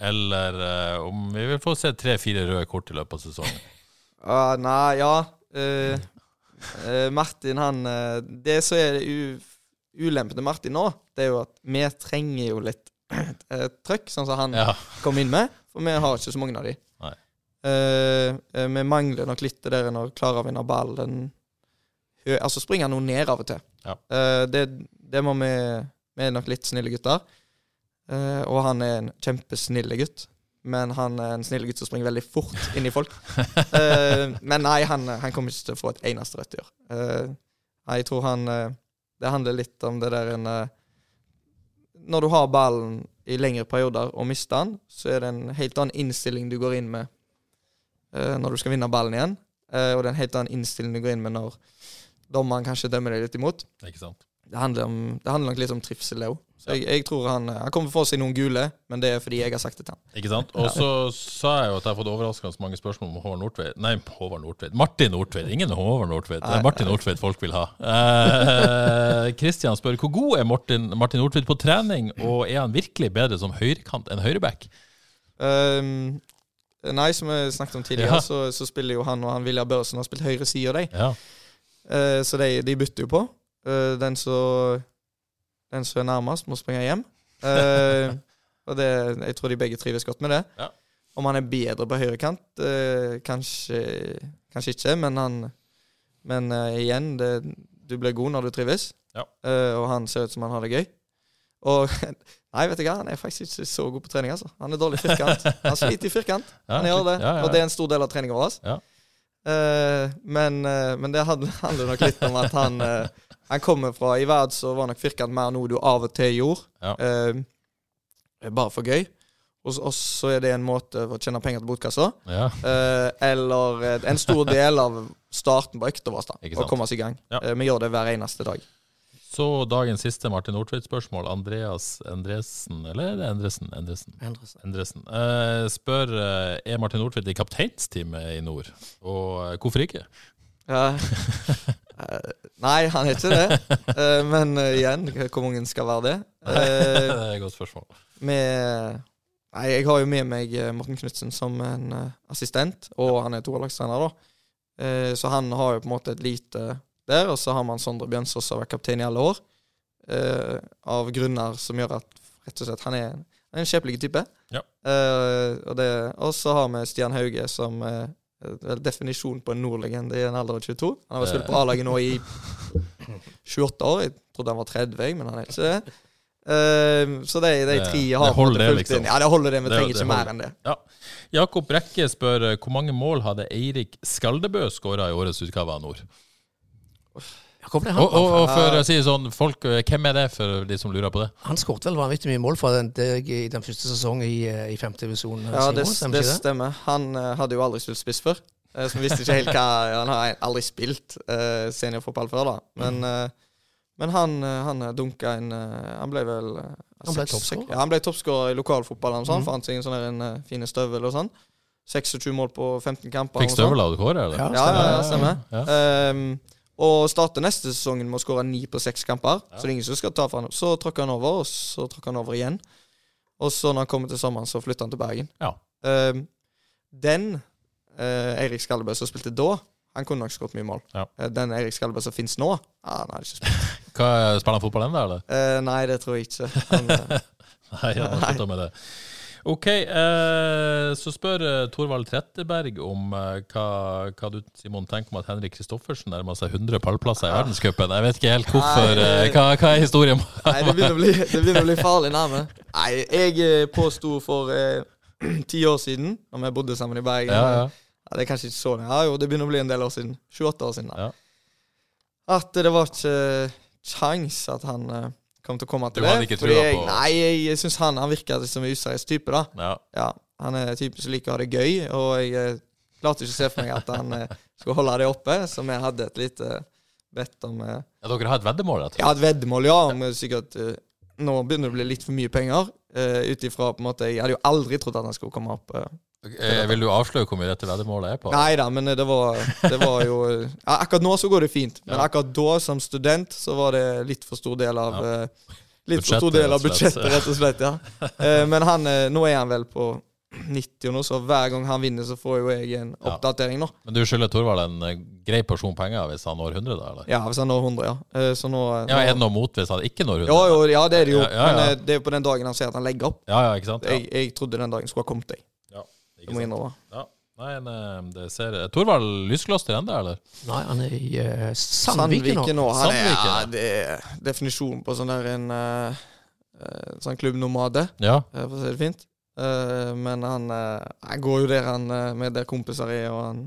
eller om vi vil få se tre-fire røde kort i løpet av sesongen. Uh, nei, ja Uh, uh, Martin, han Det som er u, ulempen til Martin nå, det er jo at vi trenger jo litt trøkk, sånn som han Ja. kom inn med. For vi har ikke så mange av de. Eh, eh, vi mangler nok litt det der når klarer vinner vinne ballen Altså springer noe ned av og til. Ja. Eh, det, det må vi Vi er nok litt snille gutter. Og han er en kjempesnille gutt. Men han er en snill gutt som springer veldig fort inn i folk. Men nei, han, han kommer ikke til å få et eneste rødt i år. Jeg tror han Det handler litt om det der en Når du har ballen i lengre perioder og mister den, så er det en helt annen innstilling du går inn med når du skal vinne ballen igjen. Eh, og det er en helt annen innstilling du går inn med når dommeren kanskje dømmer deg litt imot. Sant? Det handler, om, det handler nok litt om trivsel, det òg. Jeg, jeg tror han, han kommer til å få seg noen gule, men det er fordi jeg har sagt det til han. Ikke sant? Og så sa jeg jo at jeg har fått overraskende mange spørsmål om Håvard Nordtveit. Nei, Håvard Nordtveit. Martin Nordtveit. Ingen Håvard Nordtveit. Det er Martin Nordtveit folk vil ha. Eh, spør hvor god er Martin, Martin Nordtveit på trening, og er han virkelig bedre som høyrekant enn høyreback? Ehm, nei, som jeg snakket om tidligere, Ja. så, så spiller jo han og han Vilja Børsen har spilt høyre side av deg. Ja. Uh, så de, de bytter jo på. Uh, den som er nærmest, må springe hjem. Uh, og det, jeg tror de begge trives godt med det. Ja. Om han er bedre på høyrekant, uh, kanskje, kanskje ikke, men han Men eh, igjen, det, du blir god når du trives, Ja. Eh, og han ser ut som han har det gøy. Og Nei, vet du hva, han er faktisk ikke så god på trening, altså. Han er dårlig i firkant. Han sliter i firkant. Han gjør det, og det er en stor del av treninga vår. Ja. Uh, men, uh, men det handler, nok litt om at han uh, Han kommer fra I verd så var nok firkant mer noe du av og til gjorde. Ja. bare for gøy. Og så- så er det en måte å tjene penger til botkassa. ja. Eller en stor del av starten på økta vår. Å komme oss i gang. Ja. Vi gjør det hver eneste dag. Så dagens siste Martin Nordtveit-spørsmål. Andreas Endresen, eller er det Endresen? Endresen. Endresen. Endresen. Eh, spør eh, er Martin Nordtveit i kapteinsteamet i nord, og eh, hvorfor ikke? Ja. Eh, nei, han er ikke det. Men igjen, hvor mange skal være det? det er et godt spørsmål. med Nei, jeg har jo med meg Morten Knutsen som en assistent, og han er toerlagstrener, da. Så han har jo på en måte et lite der, og så har man Sondre Bjønsås som har vært kaptein i alle år. Eh, av grunner som gjør at rett og slett han er, han er en skjebnelig type. Ja. Eh, og, det, så har vi Stian Hauge som eh, vel definisjon på en nordlegende i en alder av 22. Han har vært spilt på A-laget nå i 28 år. Jeg trodde han var 30, men han er ikke det. Uh, så de, de Det- tre det har en holder det, liksom. Ja, det holder det. Vi trenger det ikke mer enn det. Ja. Jakob Brekke spør eh, hvor mange mål hadde Eirik Skaldebø skåra i årets utgave av Nord? Og, og, og for å si sånn, folk, eh, hvem er det for de som lurer på det? han skåret vel vanvittig mye mål for den, i den første sesongen i, eh, i femte divisjon. Ja, det, stemmer det stemmer. Han eh, hadde jo aldri spilt spiss før. eh, så vi visste ikke helt hva Han har aldri spilt seniorfotball før, da. Men, mm. Men han, eh, han eh, dunka en eh, Han ble vel eh, Han ble toppskårer Ja, han ble toppskårer i lokalfotballen. Sånn. Mhm. Fant seg en sånn en eh, fine støvel og sånn. 26 mål på 15 kamper. Fikk støvel av Kåre, eller? Ja, Ja, ja, ja, stemmer. Ja. Ehm, og starter neste sesongen med å skåre ni på seks kamper. Så det er ingen som skal ta fra han. Så tråkker han over, og så tråkker han over igjen. Og så når han kommer til sommeren, så flytter han til Bergen. Ja. Ehm, den uh, Eirik Skallebø som spilte da, han kunne nok skåret mye mål. Ja. Eh, den Eirik Skallebø som finnes nå, ja, han har ikke spilt. Hva, spiller han fotball ennå, eller? Eh, nei, det tror jeg ikke. Han, eh, Nei, han slutter med det. OK, eh, så spør eh, Torvald Tretteberg om eh, hva, hva du Simon, tenker om at Henrik Kristoffersen nærmer seg 100 pallplasser i verdenscupen. Jeg vet ikke helt hvorfor. Nei, eh, hva, hva er historien? Nei, det begynner å bli, farlig nærme. Nei, jeg eh, påsto for eh, ti år siden, da vi bodde sammen i Bergen Ja, ja. Ja, Det er kanskje ikke så Ja, jo, det begynner å bli en del år siden. 28 år siden. da. Ja. At det var ikke kjangs at han eh, kom til å komme til Du det. hadde ikke trua jeg, på- Nei, jeg, jeg syns han, han virker som en useriøs type, da. Ja. Ja, Han er typen som liker å ha det gøy, og jeg eh, klarte ikke å se for meg at han eh, skulle holde det oppe, så vi hadde et lite bedt om eh, ja, dere har et veddemål? Jeg. Ja, et veddemål, ja. Om eh, sikkert eh, Nå begynner det å bli litt for mye penger. Uh, Ut ifra på en måte Jeg hadde jo aldri trodd at han skulle komme opp. Uh, Vil du avsløre hvor mye dette veddemålet er på? Nei da, men det var, det var jo ja, Akkurat nå så går det fint, men akkurat da, som student, så var det litt for stor del av Litt for stor del av budsjettet, rett og slett. ja Men han, nå er han vel på 90 og noe, så hver gang han vinner, så får jo jeg en oppdatering nå. Men du skylder Torvald en eh, grei porsjon penger hvis han når 100, da? eller? Ja, hvis han når 100, ja. Eh, Så nå eh, Ja, Er det noe mot hvis han ikke når 100? Jo, jo, ja, det er det jo. Ja, ja, ja. Men det er jo på den dagen han sier at han legger opp. Ja, ja, ikke sant? Ja. Jeg, jeg trodde den dagen skulle ha kommet, jeg. Ja, ikke sant jeg må innrømme. Ja. Nei, en, eh, det ser Torvald Lyskloster ennå, eller? Nei, han er i uh, Sandviken nå. nå. Han er, Sandviken, ja, ja. det er definisjonen på sånn der en uh, eh, sånn klubbnomade, Ja. for å si det fint. Eh, men han, eh, han går jo der han eh, med der kompiser er, og han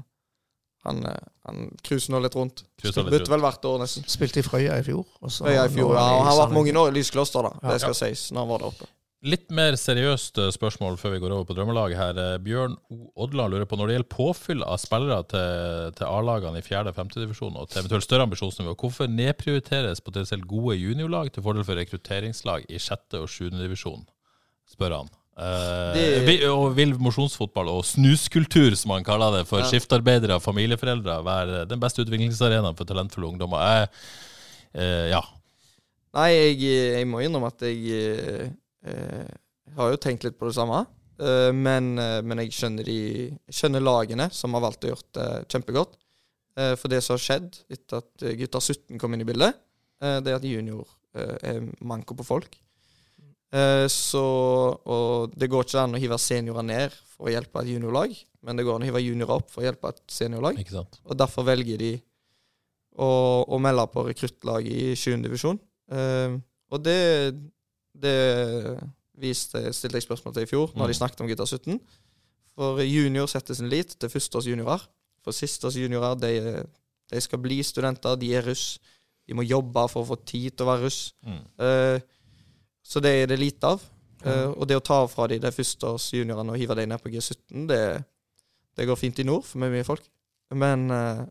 han, eh, han cruiser nå litt rundt. Bytter vel hvert år, nesten. Spilte i Frøya i fjor. og så Frøya i fjor, ja. Og han har vært mange år i Lyskloster, da. Ja. Det skal sies, når han var der oppe. Litt mer seriøst eh, spørsmål før vi går over på drømmelaget her. Eh, Bjørn O. Odland lurer på når det gjelder påfyll av spillere til, til A-lagene i 4. og 5. divisjon, og til eventuelt større ambisjonsnivå, hvorfor nedprioriteres potensielt gode juniorlag til fordel for rekrutteringslag i 6. og 7. divisjon? spør han. Eh, og vil mosjonsfotball og snuskultur, som han kaller det, for Ja. skiftarbeidere og familieforeldre, være den beste utviklingsarenaen for talentfulle ungdommer? Jeg, eh, ja. Nei, jeg, jeg må innrømme at jeg eh, eh, har jo tenkt litt på det samme. Eh, men, eh, men jeg skjønner, de, skjønner lagene som har valgt å gjøre det kjempegodt. Eh, for det som har skjedd etter at gutta gutter 17 kom inn i bildet, eh, det er at junior eh, er manko på folk. Eh, så Og det går ikke an å hive seniorer ned for å hjelpe et juniorlag, men det går an å hive juniorer opp for å hjelpe et seniorlag. Og derfor velger de å, å melde på rekruttlag i 7. divisjon. Eh, og det, det viste, stilte jeg spørsmål til i fjor, når de snakket om gutta 17. For junior setter sin lit til førsteårs juniorer. For sisteårs juniorer, de, de skal bli studenter, de er russ. De må jobbe for å få tid til å være russ. Mm. Eh, så det er det lite av. Uh, og det å ta fra de de førsteårs juniorene og hive dem ned på G17, det, det går fint i nord, for vi er mye folk. Men, uh,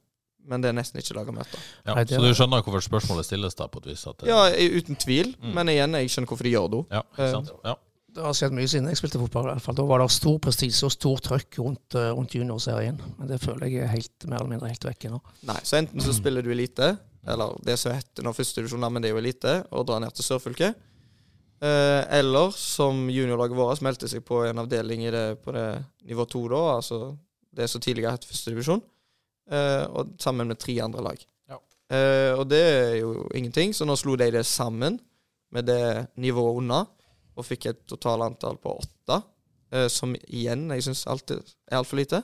men det er nesten ikke laga møter. Ja, Nei, så du skjønner hvorfor spørsmålet stilles, da, på et vis? At det, Ja, uten tvil. Mm. Men igjen, jeg skjønner hvorfor de gjør det. ja, ikke sant? Ja. Det har skjedd mye siden jeg spilte fotball. i hvert fall. Da var det stor prestisje og stor trøkk rundt, rundt juniorserien. Men det føler jeg er helt, mer eller mindre helt vekke nå. Nei, så enten så spiller du elite, eller det som heter nå førstedivisjon, men det er jo elite, og drar ned til sørfylket. Eh, eller som juniorlaget vårt meldte seg på en avdeling i det, på det nivå to, da, altså det som tidligere het førstedivisjon, eh, og sammen med tre andre lag. Ja. Eh, og det er jo ingenting, så nå slo de det sammen med det nivået unna, og fikk et totalantall på åtte, eh, som igjen jeg syns alltid er altfor lite.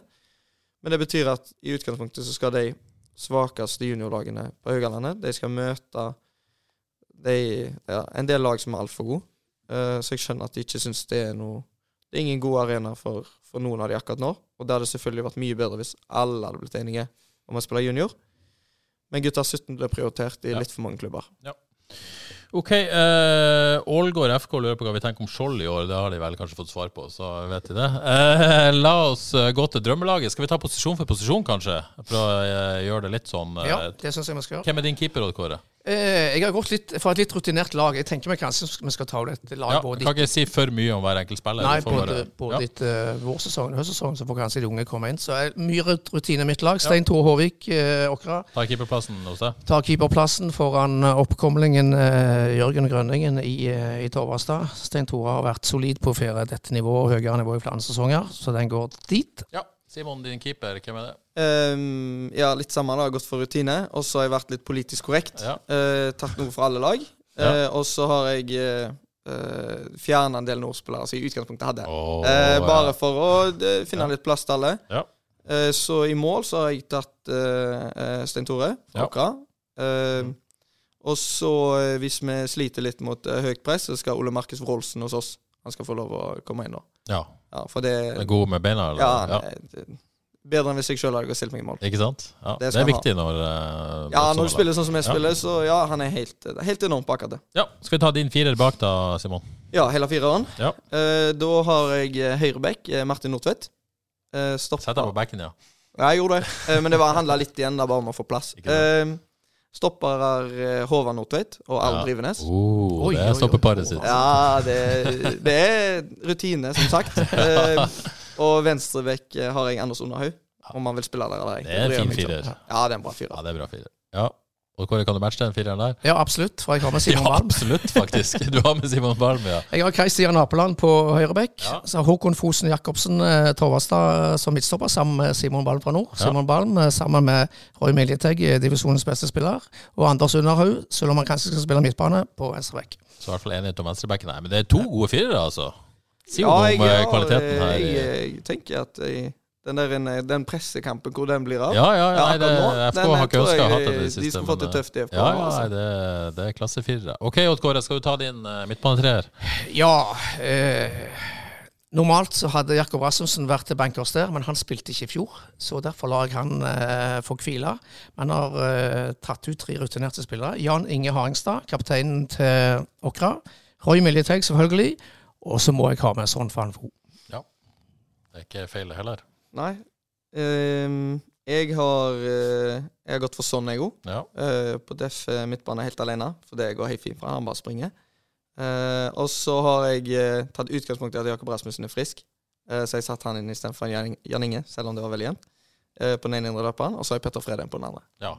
Men det betyr at i utgangspunktet så skal de svakeste juniorlagene på Haugalandet De skal møte de, ja, en del lag som er altfor gode. Uh, så jeg skjønner at de ikke syns det er noe Det er ingen god arena for, for noen av de akkurat nå. Og det hadde selvfølgelig vært mye bedre hvis alle hadde blitt enige om å spille junior. Men gutta 17 ble prioritert i Ja. litt for mange klubber. OK. Uh, Ålgård FK lurer på hva vi tenker om Skjold i år. Det har de vel kanskje fått svar på, så vet de det. Uh, la oss gå til drømmelaget. Skal vi ta posisjon for posisjon, kanskje? For å uh, gjøre det litt sånn Ja, det syns jeg vi skal gjøre. Hvem er din keeper, Odd Kåre? Eh, jeg har gått litt for et litt rutinert lag. Jeg tenker meg kanskje vi skal ta ut et lag Ja, både kan ikke si for mye om hver enkelt spiller. Nei, både, både ja. etter vårsesongen og høstsesongen, så får kanskje de unge komme inn. Så er mye rutine i mitt lag. Stein Tore Håvik, eh, Åkra. Tar keeperplassen hos deg. Tar keeperplassen foran eh, oppkomlingen eh, Jørgen Grønningen i, eh, i Torvastad. Stein Tore har vært solid på ferie dette nivået og høyere nivå i flere sesonger, så den går dit. Ja. Simon, din keeper, hvem er det? Um, ja, litt samme. da, Gått for rutine. Og så har jeg vært litt politisk korrekt. Ja. Uh, tatt noe fra alle lag. Eh, og så har jeg uh, fjerna en del nordspillere som jeg i utgangspunktet hadde. Åh, uh, bare ja. for å uh, finne Ja. litt plass til alle. Ja. Uh, så i mål så har jeg tatt eh, eh, Stein Tore fra. Åkra. Mm. og så, eh, hvis vi sliter litt mot eh, høyt press, så skal Ole Markus Wroldsen hos oss. Han skal få lov å komme inn nå. Ja. Ja, for det Er god med beina, eller? Ja, ja. er bedre enn hvis jeg sjøl hadde stilt meg i mål. Ikke sant? Ja, det, Det er viktig ha. når uh, Ja, når du spiller sånn som jeg spiller, så ja, han er helt, helt enormt på akkurat det. Ja, Skal vi ta din firer bak, da, Simon? Ja, hele fireren. Ja. Uh, da har jeg eh, høyreback, Martin Nordtvedt. Uh, Sett deg på backen, ja. Ja, jeg gjorde det. Men det var handla litt igjen, da, bare om å få plass. Stopper er eh, Håvard Nordtveit og Erlend Ja. Drivenes. Oh, det stopper er stoppeparet sitt. Ja, det, det er rutine, som sagt. Eh, og venstrebekk eh, har jeg Anders Underhaug, om han vil spille der eller ei. Det er en fin firer. Ja, det er en bra Ja, det er bra firer. Ja. Og Kåre, kan du matche den fireren der? Ja, absolutt. For jeg har med Ja, Balm. Ja, absolutt, faktisk. Du har med Simon Balm, ja. Jeg har Kai Stian Apeland på høyrebekk. Ja. Så har Håkon Fosen Jacobsen eh, Torvastad eh, som midtstopper, sammen med Simon Balm fra nord. Ja. Simon Balm eh, sammen med Roy Miljetegg, eh, divisjonens beste spiller. Og Anders Underhaug, selv om han kanskje skal spille midtbane, på venstrebekk. Så i hvert fall enighet om venstrebekken her. Men det er to gode firere, altså. Si jo Ja, noe om jeg, ja, kvaliteten her. jeg, jeg tenker at jeg, den, der, en- den pressekampen, hvor den blir av Ja, ja, ja, nei, det, FK den har ikke ønska å ha det i det siste. De skulle fått det tøft i FK. Ja, ja, altså. nei, det, det er klassefirere. OK, Odd skal du ta din uh, midtbanetreer? Ja eh, Normalt så hadde Jakob Rasmussen vært til bankers der, men han spilte ikke i fjor. Så derfor lar jeg han eh, få hvile. Man har eh, tatt ut tre rutinerte spillere. Jan Inge Haringstad, kapteinen til Åkra. Roy Miljetegg, selvfølgelig. Og så må jeg ha med Son Fanfo. Ja, Det er ikke feil heller. Nei. Um, jeg har eh, Jeg har gått for sånn, jeg òg. Ja. på def eh, midtbane helt alene, for det går helt fint fra han bare springer. Uh, og så har jeg tatt utgangspunkt i at Jakob Rasmussen er frisk, så jeg satte han inn istedenfor Jan Inge, selv om det var veldig jevnt. på den ene indre løperen, og så har jeg Petter Fredheim på den andre. ja.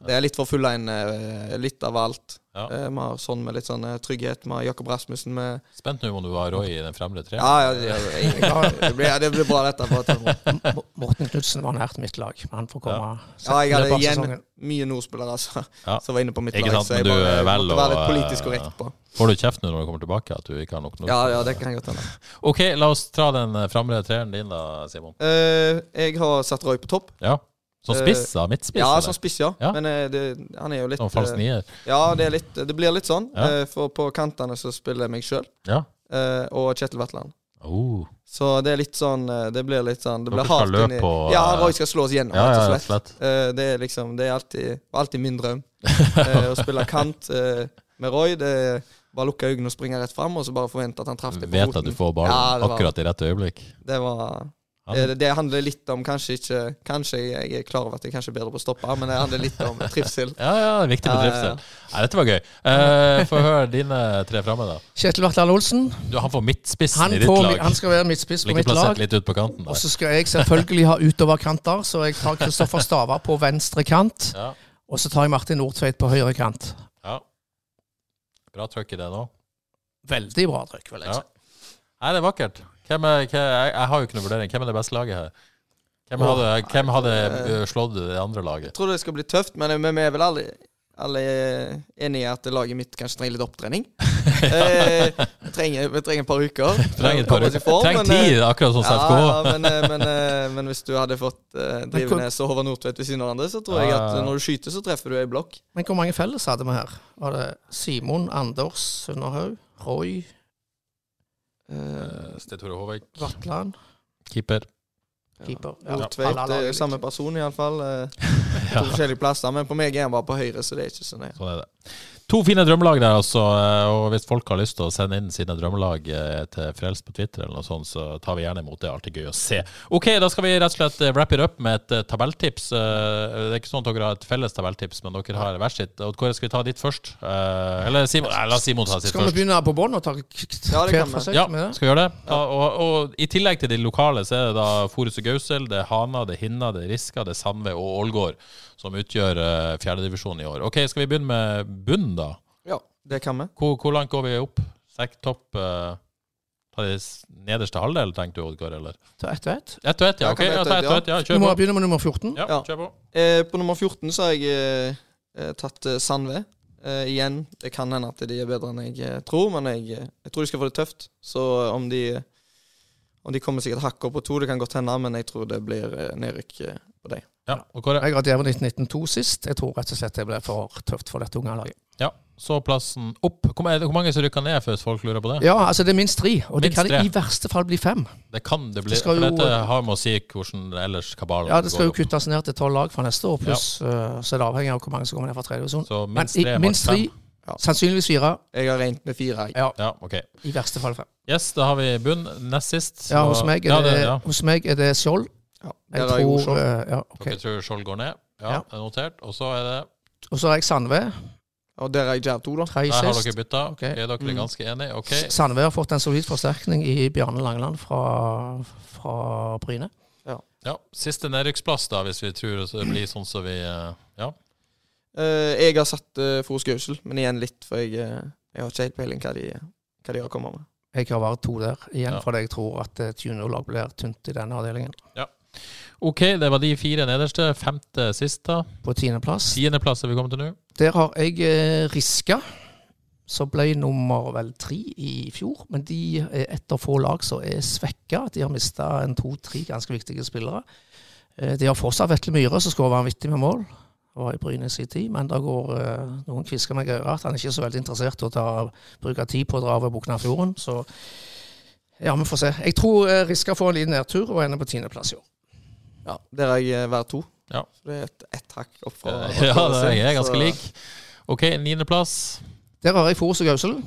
Det er litt for fulle inn, eh, litt av alt. Ja. Eh, Vi har sånn med litt sånn eh, trygghet. Vi har Jakob Rasmussen med Spent nå om du har Roy i den fremre treen Ja, ja, det, blir, det blir bra, dette. Til Morten Knutsen var nært mitt lag, men han får komme Ja, jeg hadde igjen mye nordspillere altså, Ja. som var inne på mitt Ikke lag. sant, Så jeg bare vel måtte være litt politisk korrekt på. Får du kjeft nå når du kommer tilbake at du ikke har nok nord? Ja, ja, det kan godt hende. OK, la oss ta den fremre treeren din da, Simon. Uh, jeg har satt Roy på topp. Ja. Som Eh, spiss, da? Midtspiss? Ja, som spiss, ja. Ja. Men eh, det, han er jo litt Som falsk eh, nier? Ja, det, litt, det blir litt sånn. Ja. for på kantene så spiller jeg meg sjøl Ja. og Kjetil Vatland. Oh. Så det er litt sånn Det blir litt sånn Det blir hardt inni Ja, Roy skal slå oss gjennom, Ja, rett ja, og slett. slett. Eh, det er liksom Det er alltid, alltid min drøm. å spille kant med Roy. Det er bare lukke øynene og springe rett fram, og så bare forvente at han traff deg på Vet foten. at du får ballen Ja, akkurat i dette øyeblikk. Det var det, det handler litt om Kanskje ikke Kanskje jeg er klar over at jeg kanskje er bedre på å stoppe, men det handler litt om trivsel. Ja, ja, det er viktig med Ja, ja, trivsel. ja. Nei, dette var gøy. Uh, Få høre dine tre framme, da. Kjetil Vartdal Olsen. Du, han får midtspissen Han, i ditt får, lag. han skal være midtspiss på mitt lag. litt ut på kanten Og så skal jeg selvfølgelig ha utoverkanter, så jeg tar Kristoffer Stava på venstre kant. Ja, Og så tar jeg Martin Nordtveit på høyre kant. ja. Bra trøkk i det nå. Veldig bra trykk, vil jeg Ja. si. Nei, det er vakkert. Hvem er, hvem, jeg, jeg har jo ikke noen vurdering. Hvem er det beste laget her? Hvem hadde, hvem hadde uh, slått det andre laget? Jeg tror det skal bli tøft, men vi er vel alle, alle enige i at laget mitt kanskje trenger litt opptrening. eh, vi, trenger, vi trenger et par uker. Trenger et par uker. form, Trenger men, eh, tid, akkurat som Ja, ja, men, eh, men, eh, men hvis du hadde fått uh, Drivenes og Håvard Nordtvedt ved siden av hverandre, så tror jeg at når du skyter, så treffer du ei blokk. Men hvor mange felles hadde vi her? Var det Simon, Anders Sunderhaug, Roy, Uh, Sten Tore Håvik, Vatland, keeper. keeper? Ja, Botveit. Ja. Det er litt. samme person, iallfall. Uh, Ja. to forskjellige plasser, men på meg er han bare på høyre, så det er ikke så nøye. Sånn er det. To fine drømmelag der, altså. Og hvis folk har lyst til å sende inn sine drømmelag eh, til Frelst på Twitter, eller noe sånt, så tar vi gjerne imot det. Alltid gøy å se. Ok, da skal vi rett og slett eh, wrap it up med et tabelltips. Det er ikke sånn at dere har et felles tabelltips, men dere har hvert sitt. Og Kåre, skal vi ta ditt først? Eller Simon, nei, la Simon ta sitt først. Skal vi begynne på bånn og ta Ja, det hver kan for seg Ja, skal vi gjøre det? Og, og, og i tillegg til de lokale, så er det da Forus og Gausel, det er Hana, det er Hinna, det er Riska, det er Sandve og Ålgård som utgjør uh, fjerdedivisjon i år. Ok, skal vi begynne med bunnen, da? Ja, det kan vi. Hvor, hvor langt går vi opp? Sekk topp uh, Ta de nederste halvdel, tenkte du, Oddgar, eller? Ta ett og ett. Ett og ett, ja. Ok, ja, ta ett og ett, ja. Kjør må begynne med nummer 14. Ja, Ja. kjør på. Eh, på nummer 14 så har jeg eh, eh, tatt eh, Sandve. Eh, igjen, det kan hende at de er bedre enn jeg eh, tror, men jeg, eh, jeg tror de skal få det tøft. Så eh, om de om de kommer sikkert hakk opp på to, det kan godt hende, men jeg tror det blir eh, nedrykk eh, på dem. Ja, og Kåre? Jeg har Djerven 1992 sist. Jeg tror rett og slett det ble for tøft for dette unge laget. Ja, så plassen opp. Hvor det, hvor mange som rykker ned, først, folk lurer på det? Ja, altså det er minst tre, og det kan tre. i verste fall bli fem. Det kan det bli. Det skal for jo- dette har med å si hvordan ellers kabalen Ja, det skal jo går kuttes ned til tolv lag fra neste år, pluss eh, så er det avhengig av hvor mange som kommer ned fra tredje divisjon. Så Men minst i, tre, minst tre. Ja. sannsynligvis fire. Jeg har regnet med fire. Ja, Ja, ok. i verste fall fem. Yes, da har vi bunn. Nest sist. Ja, hos meg er ja, det, ja. hos meg er det Skjold. Ja, Jeg der har jeg tror Oslo. eh, Ja, ok. Dere tror Skjold går ned? Ja, Ja. det er notert. Og så er det Og så har jeg Sandve. Og der er jeg Jerv 2, da. Tredje Der har sist. dere bytta. Ok. Er dere er Mm. ganske enige. Ok. Sandve har fått en solid forsterkning i Bjarne Langeland fra, fra Bryne. Ja, Siste nedrykksplass, da, hvis vi tror det blir sånn som vi eh, Ja. Eh, jeg har satt uh, Fros Gausel, men igjen litt, for jeg, eh, jeg har ikke helt peiling hva de, hva de har kommet med. Jeg har vært to der igjen, Ja. fordi jeg tror at et juniorlag blir tynt i denne avdelingen. Ok, det var de fire nederste. Femte sist, da. På tiendeplass. Tiendeplass er vi kommet til nå. Der har jeg eh, Riska, som ble nummer vel tre i fjor. Men de er etter av få lag som er svekka. De har mista en to-tre ganske viktige spillere. Eh, de har fortsatt Vetle Myhre, som skårer vanvittig med mål. Var i Bryne i tid, men da går eh, noen kvisker meg i øret at han er ikke så veldig interessert i å ta, bruke tid på å dra over Buknafjorden. Så ja, vi får se. Jeg tror eh, Riska får en liten nedtur og ender på tiendeplass i år. Ja, Der har jeg uh, hver to. Ja. Så det er et, ett hakk opp fra Ja, det er jeg ganske lik. Ok, niendeplass. Der har jeg Forus og Gausel.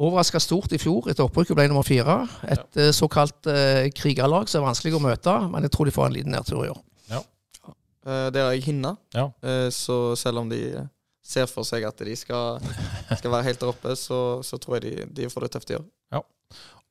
Overraska stort i fjor etter opprykket ble nummer fire. Et ja. såkalt eh, krigerlag som er vanskelig å møte, men jeg tror de får en liten nedtur i år. Eh, der har jeg Hinna. Ja. uh, så selv om de eh, ser for seg at de skal, skal være helt der oppe, så, så tror jeg de, de får det tøft i år.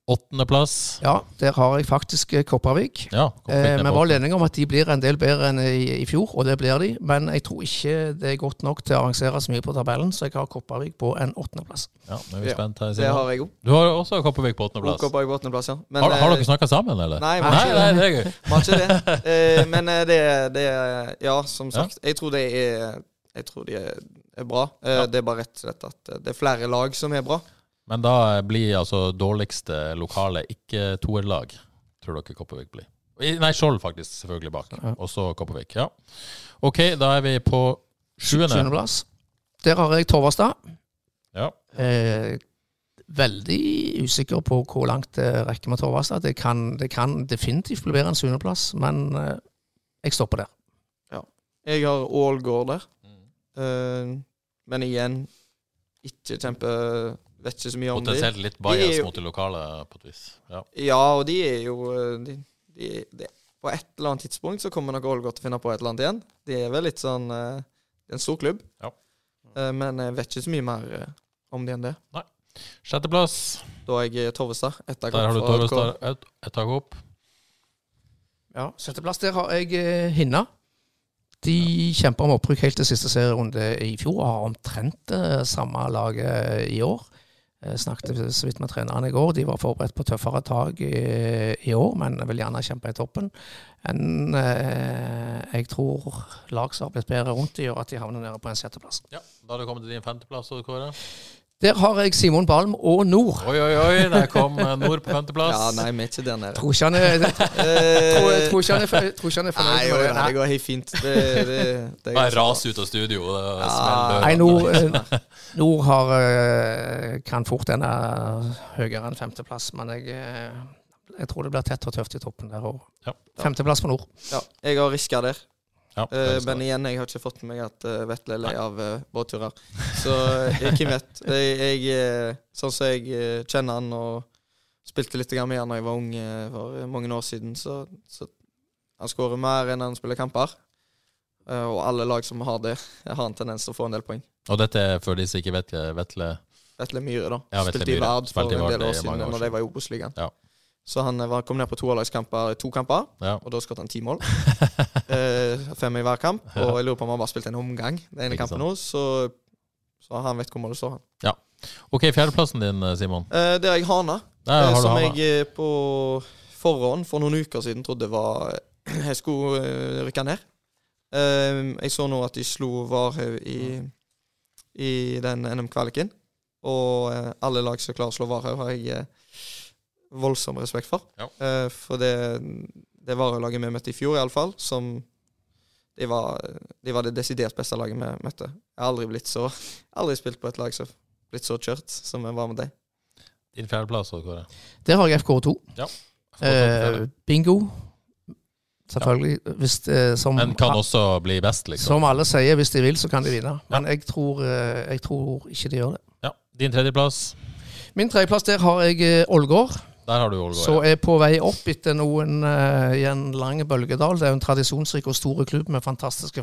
Åttendeplass. Ja, der har jeg faktisk eh, Kopervik. Ja, Eh, Vi var enige om at de blir en del bedre enn i, i fjor, og det blir de. Men jeg tror ikke det er godt nok til å arrangere så mye på tabellen, så jeg har Kopervik på en åttendeplass. Ja, er vi er spent her. Det Simon. har jeg òg. Du har også Kopervik på åttendeplass. Kopervik på åttendeplass, ja. Men, Har, har eh, dere snakka sammen, eller? Nei, nei, nei, nei, det. det er gøy. Vi har ikke det. Eh, men det, det er Ja, som Ja. sagt. Jeg tror det er Jeg tror de er, er bra. Eh, Ja. Det er bare rett og slett at det er flere lag som er bra. Men da blir altså dårligste lokale ikke toerlag, tror dere Kopervik blir. Nei, Skjold faktisk, selvfølgelig bak. Ja. Og så Kopervik. Ja. OK, da er vi på sjuende. Sjuendeplass. Der har jeg Torvastad. Ja. Eh, veldig usikker på hvor langt det rekker med Torvastad. Det kan, det kan definitivt bli bedre enn sjuendeplass, men eh, jeg stopper der. Jeg har Ålgård der. Mm. Eh, men igjen, ikke kjempe Vet ikke så mye om. Potensielt litt De er jo- mot de lokale, på et vis. Ja. Ja, og de er jo eh, de, de, de, På et eller annet tidspunkt så kommer nok Ålgård til å finne på et eller annet igjen. De er vel litt sånn uh, Det er en stor klubb. Ja. Uh, men jeg vet ikke så mye mer uh, om de enn det. Nei. Sjetteplass. Da har jeg Torvestad. Ett hakk Der har du opp. Torvestad. Et, et hakk opp. Ja, Sjetteplass, der har jeg Hinna. De kjemper om opprykk helt til siste serierunde i fjor og har omtrent det samme laget i år. Jeg snakket så vidt med treneren i går. De var forberedt på tøffere tak i, i år, men vil gjerne kjempe i toppen. Enn eh, jeg tror lag som har blitt bedre rundt, gjør at de havner nede på en sjetteplass. Ja, Da har du kommet til din femteplass, Kåre. Der har jeg Simon Balm og Nord. Oi, oi, oi, der kom eh, Nord på femteplass. Ja, nei, vi er ikke der nede. Tror ikke han er, tror, Eh, tror ikke han er, Nei, fornøyd jo, med det. nei, det går helt fint. Det, det, det Bare ras ut av studio. Det Ja, Nei. Nord, eh, Nord har, kan fort ende høyere enn femteplass, men jeg, jeg tror det blir tett og tøft i toppen der. òg. Ja. Femteplass for Nord. Ja, jeg har Riska der. Ja, uh, men igjen, jeg har ikke fått med meg at uh, Vetle er lei av uh, båtturer. Så hvem vet. Jeg, jeg, sånn som jeg kjenner han og spilte litt med han da jeg var ung for mange år siden, så, så han skårer mer enn han spiller kamper. Og alle lag som har det, har en tendens til å få en del poeng. Og dette er for de som ikke vet Vetle Vetle Myhre, da. Ja, Vetle spilte i. Vard for en del år siden, år når de var i Obos-ligaen. Ja. Så han eh, var, kom ned på toerlagskamper to kamper, Ja. og da skåret han ti mål. eh, fem i hver kamp. Og jeg lurer på om han bare spilte en omgang den ene kampen nå, så, så han vet hvor målet står. han. Ja. OK, fjerdeplassen din, eh, Simon. Eh, det er jeg Hana, Der eh, har du som Hana. jeg eh, på forhånd for noen uker siden trodde var jeg skulle eh, rykke ned. Eh, jeg så nå at de slo Varhaug i, i den NM-kvaliken. Og eh, alle lag som klarer å slå Varhaug, har jeg eh, voldsom respekt for. Ja. Eh, for det, det Varhaug-laget vi møtte i fjor, iallfall, som de var, de var det desidert beste laget vi møtte. Jeg har aldri blitt så Aldri spilt på et lag som blitt så kjørt som jeg var med deg. Din fjerdeplass, Kåre. Der har jeg FK2. Ja. Eh, bingo. Selvfølgelig. Hvis, eh, som, Men kan også bli best, liksom. som alle sier, hvis de vil, så kan de vinne. Men jeg, tror, eh, jeg tror ikke de gjør det. Ja. Din tredjeplass. Min tredjeplass der har jeg eh, Ålgård. Der har du Ålgård. Så ja. er på vei opp etter noen uh, i en lang bølgedal. Det er jo en tradisjonsrik og stor klubb med fantastiske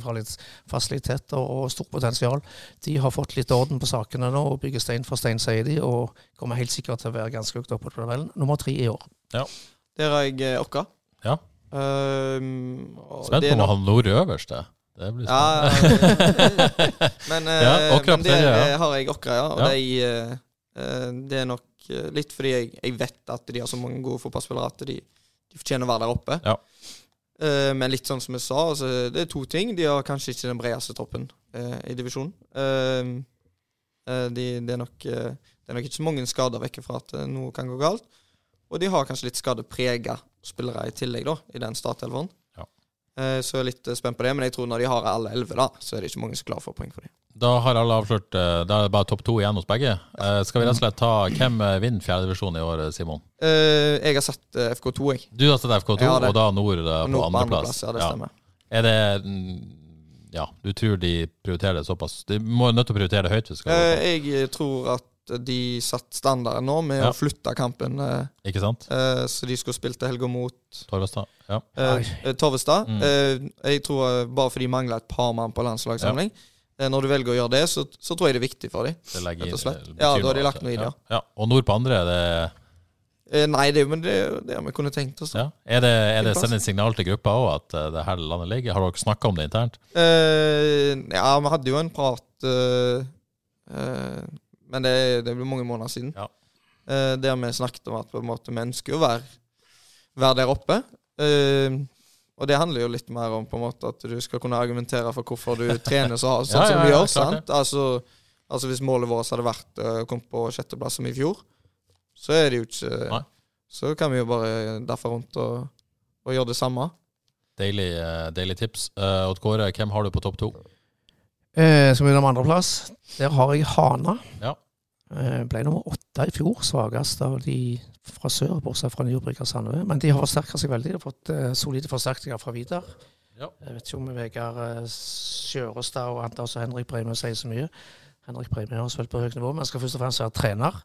fasiliteter og stort potensial. De har fått litt orden på sakene nå og bygger stein for stein, sier de, og kommer helt sikkert til å være ganske høyt oppe på tabellen. Nummer tre i år. Der har jeg eh, Okka. Ja. Um, Spent på om han Nord øverst, Det blir spennende. ja, men, uh, Ja, men der ja. eh, har jeg Okra, ja. Og Ja. de, i det er nok eh, litt fordi jeg, jeg vet at de har så mange gode fotballspillere at de, de fortjener å være der oppe. Ja. Eh, men litt sånn som jeg sa, altså, det er to ting. De har kanskje ikke den bredeste troppen eh, i divisjonen. Eh, eh, de, det, er nok, eh, det er nok ikke så mange skader vekk fra at eh, noe kan gå galt. Og de har kanskje litt skadeprega spillere i tillegg, da, i den startelveren. Ja. Eh, så jeg er litt eh, spent på det. Men jeg tror når de har alle elleve, da, så er det ikke mange som klarer å få poeng for dem. Da har alle avslørt eh, Da er det bare topp to igjen hos begge. Eh, Skal vi rett og slett ta hvem eh, vinner fjerdedivisjon i år, Simon? Eh, jeg har satt eh, FK2, jeg. Du har sett FK2, Ja, og da Nord på på andreplass. Andre Ja, det stemmer. Er det mm, Ja, du tror de prioriterer det såpass? De må nødt til å prioritere det høyt. hvis skal gå Eh, jeg tror at de satte standarden nå med Ja. å flytte kampen. Ikke sant? eh, så de skulle spilt til helga mot Torvestad? Ja. Torvestad. Mm. Jeg tror bare fordi de mangler et par mann på landslagssamling. Eh, når du velger å gjøre det, så, så tror jeg det er viktig for dem. Det legger Rett og slett. Ja, da har de lagt noe i det, ja. ja. Og nord på andre, det, Eh, nei, det, men det, det har vi kunnet tenkt oss. ja. er det, er det sendt et signal til gruppa òg, at eh, det her landet ligger? Har dere snakka om det internt? Eh, ja, vi hadde jo en prat eh, eh, Men det, det ble mange måneder siden. Ja. Eh, der vi snakket om at på en måte vi ønsker å være, være der oppe. Eh, og det handler jo litt mer om på en måte at du skal kunne argumentere for hvorfor du trener så, sånn Ja, som ja, du gjør. sant? Altså, altså Hvis målet vårt hadde vært eh, å komme på sjetteplass som i fjor, så er det jo ikke Nei. Så kan vi jo bare derfra rundt og, og gjøre det samme. Deilig, eh, deilig tips. Uh, Odd Kåre, hvem har du på topp to? Eh, vi begynne med andreplass, der har jeg Hana. Ja. Eh, ble nummer åtte i fjor, svakest av de fra sør, bortsett fra Nybryggers Sandøy. Men de har forsterka seg veldig. De har fått uh, solide forsterkninger fra Vidar. Ja. Jeg vet ikke om Vegard eh, Sjørestad og Anders og Henrik Breime sier så mye. Henrik Breime har spilt på høyt nivå, men skal først og fremst være trener.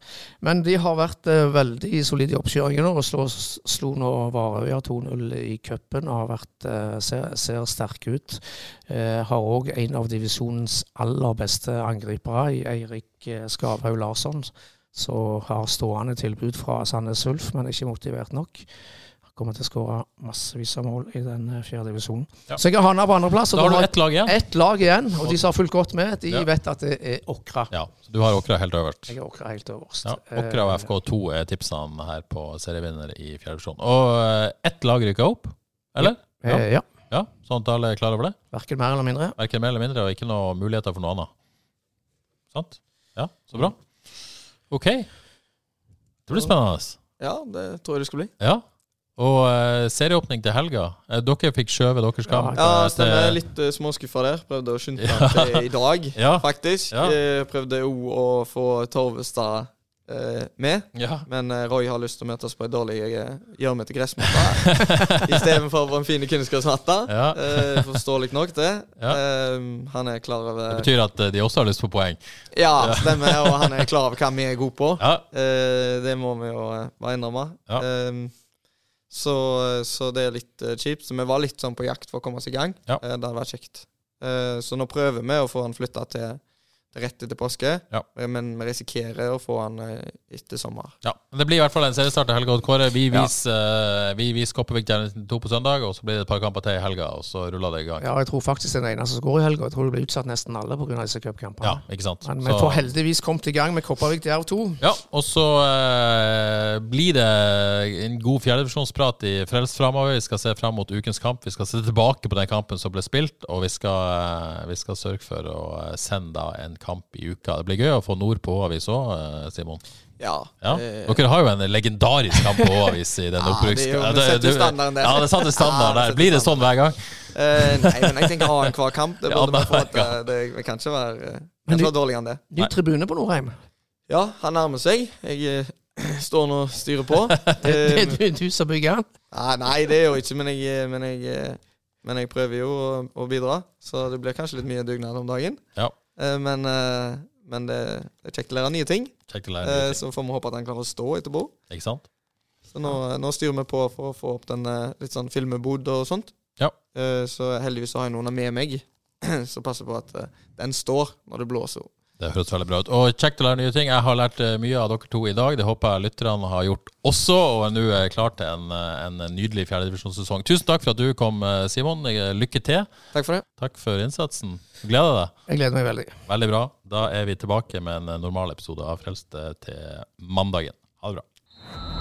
Men de har vært uh, veldig solide i oppkjøringen og slo, slo nå Varøya 2-0 i cupen og har vært, ser, ser sterke ut. Har òg en av divisjonens aller beste angripere, Eirik Skavhaug Larsson, som har stående tilbud fra Sandnes Ulf, men ikke motivert nok. Kommer til å skåre massevis av mål i den eh, fjerde divisjonen. Ja. Så jeg har Hanna på andreplass. Da har du ett lag igjen. ett lag igjen, og de som har fulgt godt med, de Ja. vet at det er Åkra. Ja, så Du har Åkra helt øverst. Jeg har Åkra helt øverst. Ja, Åkra og Eh, FK2 er tipsene her på serievinner i fjerde divisjon. Og eh, ett lag rykker opp, eller? Ja. eh, ja. Ja, Sånn at alle er klar over det? Verken mer eller mindre. Verken mer eller mindre, og ikke noen muligheter for noe annet. Sant? Ja, så bra. OK. Det blir spennende. Ja, det tror jeg det skal bli. Ja. Og eh, serieåpning til helga. Eh, dere fikk skjøvet deres kamp. Ja, jeg stemmer. til- Litt uh, småskuffa der. Prøvde å skynde meg til i dag, Ja. faktisk. Ja. Eh, prøvde òg å få Torvestad eh, med. Ja. Men eh, Roy har lyst til å møte oss på ei dårlig eh, gjørmete gressmatte istedenfor på en fin kunstgressmatte. Ja. Uh, Forståelig nok, det. Ja. Uh, han er klar over Det betyr at eh, de også har lyst på poeng. Ja, stemmer. Og han er klar over hva vi er gode på. Eh, det må vi jo eh, bare innrømme. Ja. Eh, så, så det er litt eh, kjipt. Så vi var litt sånn på jakt for å komme oss i gang. Eh, det hadde vært kjekt. Eh, så nå prøver vi å få han flytta til, til rett etter påske. Ja. Eh, Men vi risikerer å få han eh, etter sommer. Ja, men Det blir i hvert fall en seriestart til helga. Kåre, vi Ja. viser, eh, vi viser Kopervik Gjerne 2 på søndag, og så blir det et par kamper til i helga, og så ruller det i gang. Ja, jeg tror faktisk det den eneste som går i helga. Jeg tror det blir utsatt nesten alle pga. disse cupkampene. Ja, ikke sant? Men vi Så- får heldigvis kommet i gang med Kopervik Jerv 2. Ja, og så eh, blir det en god fjerdedivisjonsprat i Frelst framover. Vi skal se fram mot ukens kamp. Vi skal se tilbake på den kampen som ble spilt, og vi skal, vi skal sørge for å sende da en kamp i uka. Det blir gøy å få Nord på H-avis òg, Simon. Ja. Ja. eh, Dere har jo en legendarisk kamp på H-avis i den Ja, opprykks... det er Ja, det setter standarden der. Ja, det satte standarden der. Blir det sånn hver gang? Uh, nei, men jeg tenker annenhver kamp. Det Ja, burde bare få at eh, det, det kan ikke være, eh, kan ikke være dårligere enn det. Ny tribune på Norheim. Ja, han nærmer seg. Jeg eh, står nå og styrer på. Det Eh, er du, du som bygger den. Nei, nei, det er jo ikke, men jeg, men jeg, eh, men jeg prøver jo å, å bidra. Så det blir kanskje litt mye dugnad om dagen. Ja. Eh, Men, eh, men det, det er kjekt å lære nye ting. Kjekt å lære Eh, nye ting. Så får vi håpe at han klarer å stå etterpå. Ikke sant? Så nå, nå styrer vi på for å få opp den eh, litt sånn filmebod og sånt. Ja. Eh, Så heldigvis har jeg noen med meg som passer på at eh, den står når det blåser. Det høres veldig bra ut. Og kjekt å lære nye ting. Jeg har lært eh, mye av dere to i dag. Det håper jeg lytterne har gjort også, og er nå eh, klar til en, eh, en nydelig fjerdedivisjonssesong. Tusen takk for at du kom, Simon. Lykke til. Takk for det. Takk for innsatsen. Gleder deg. Jeg gleder meg veldig. Veldig bra. Da er vi tilbake med en normal episode av Frelst eh, til mandagen. Ha det bra.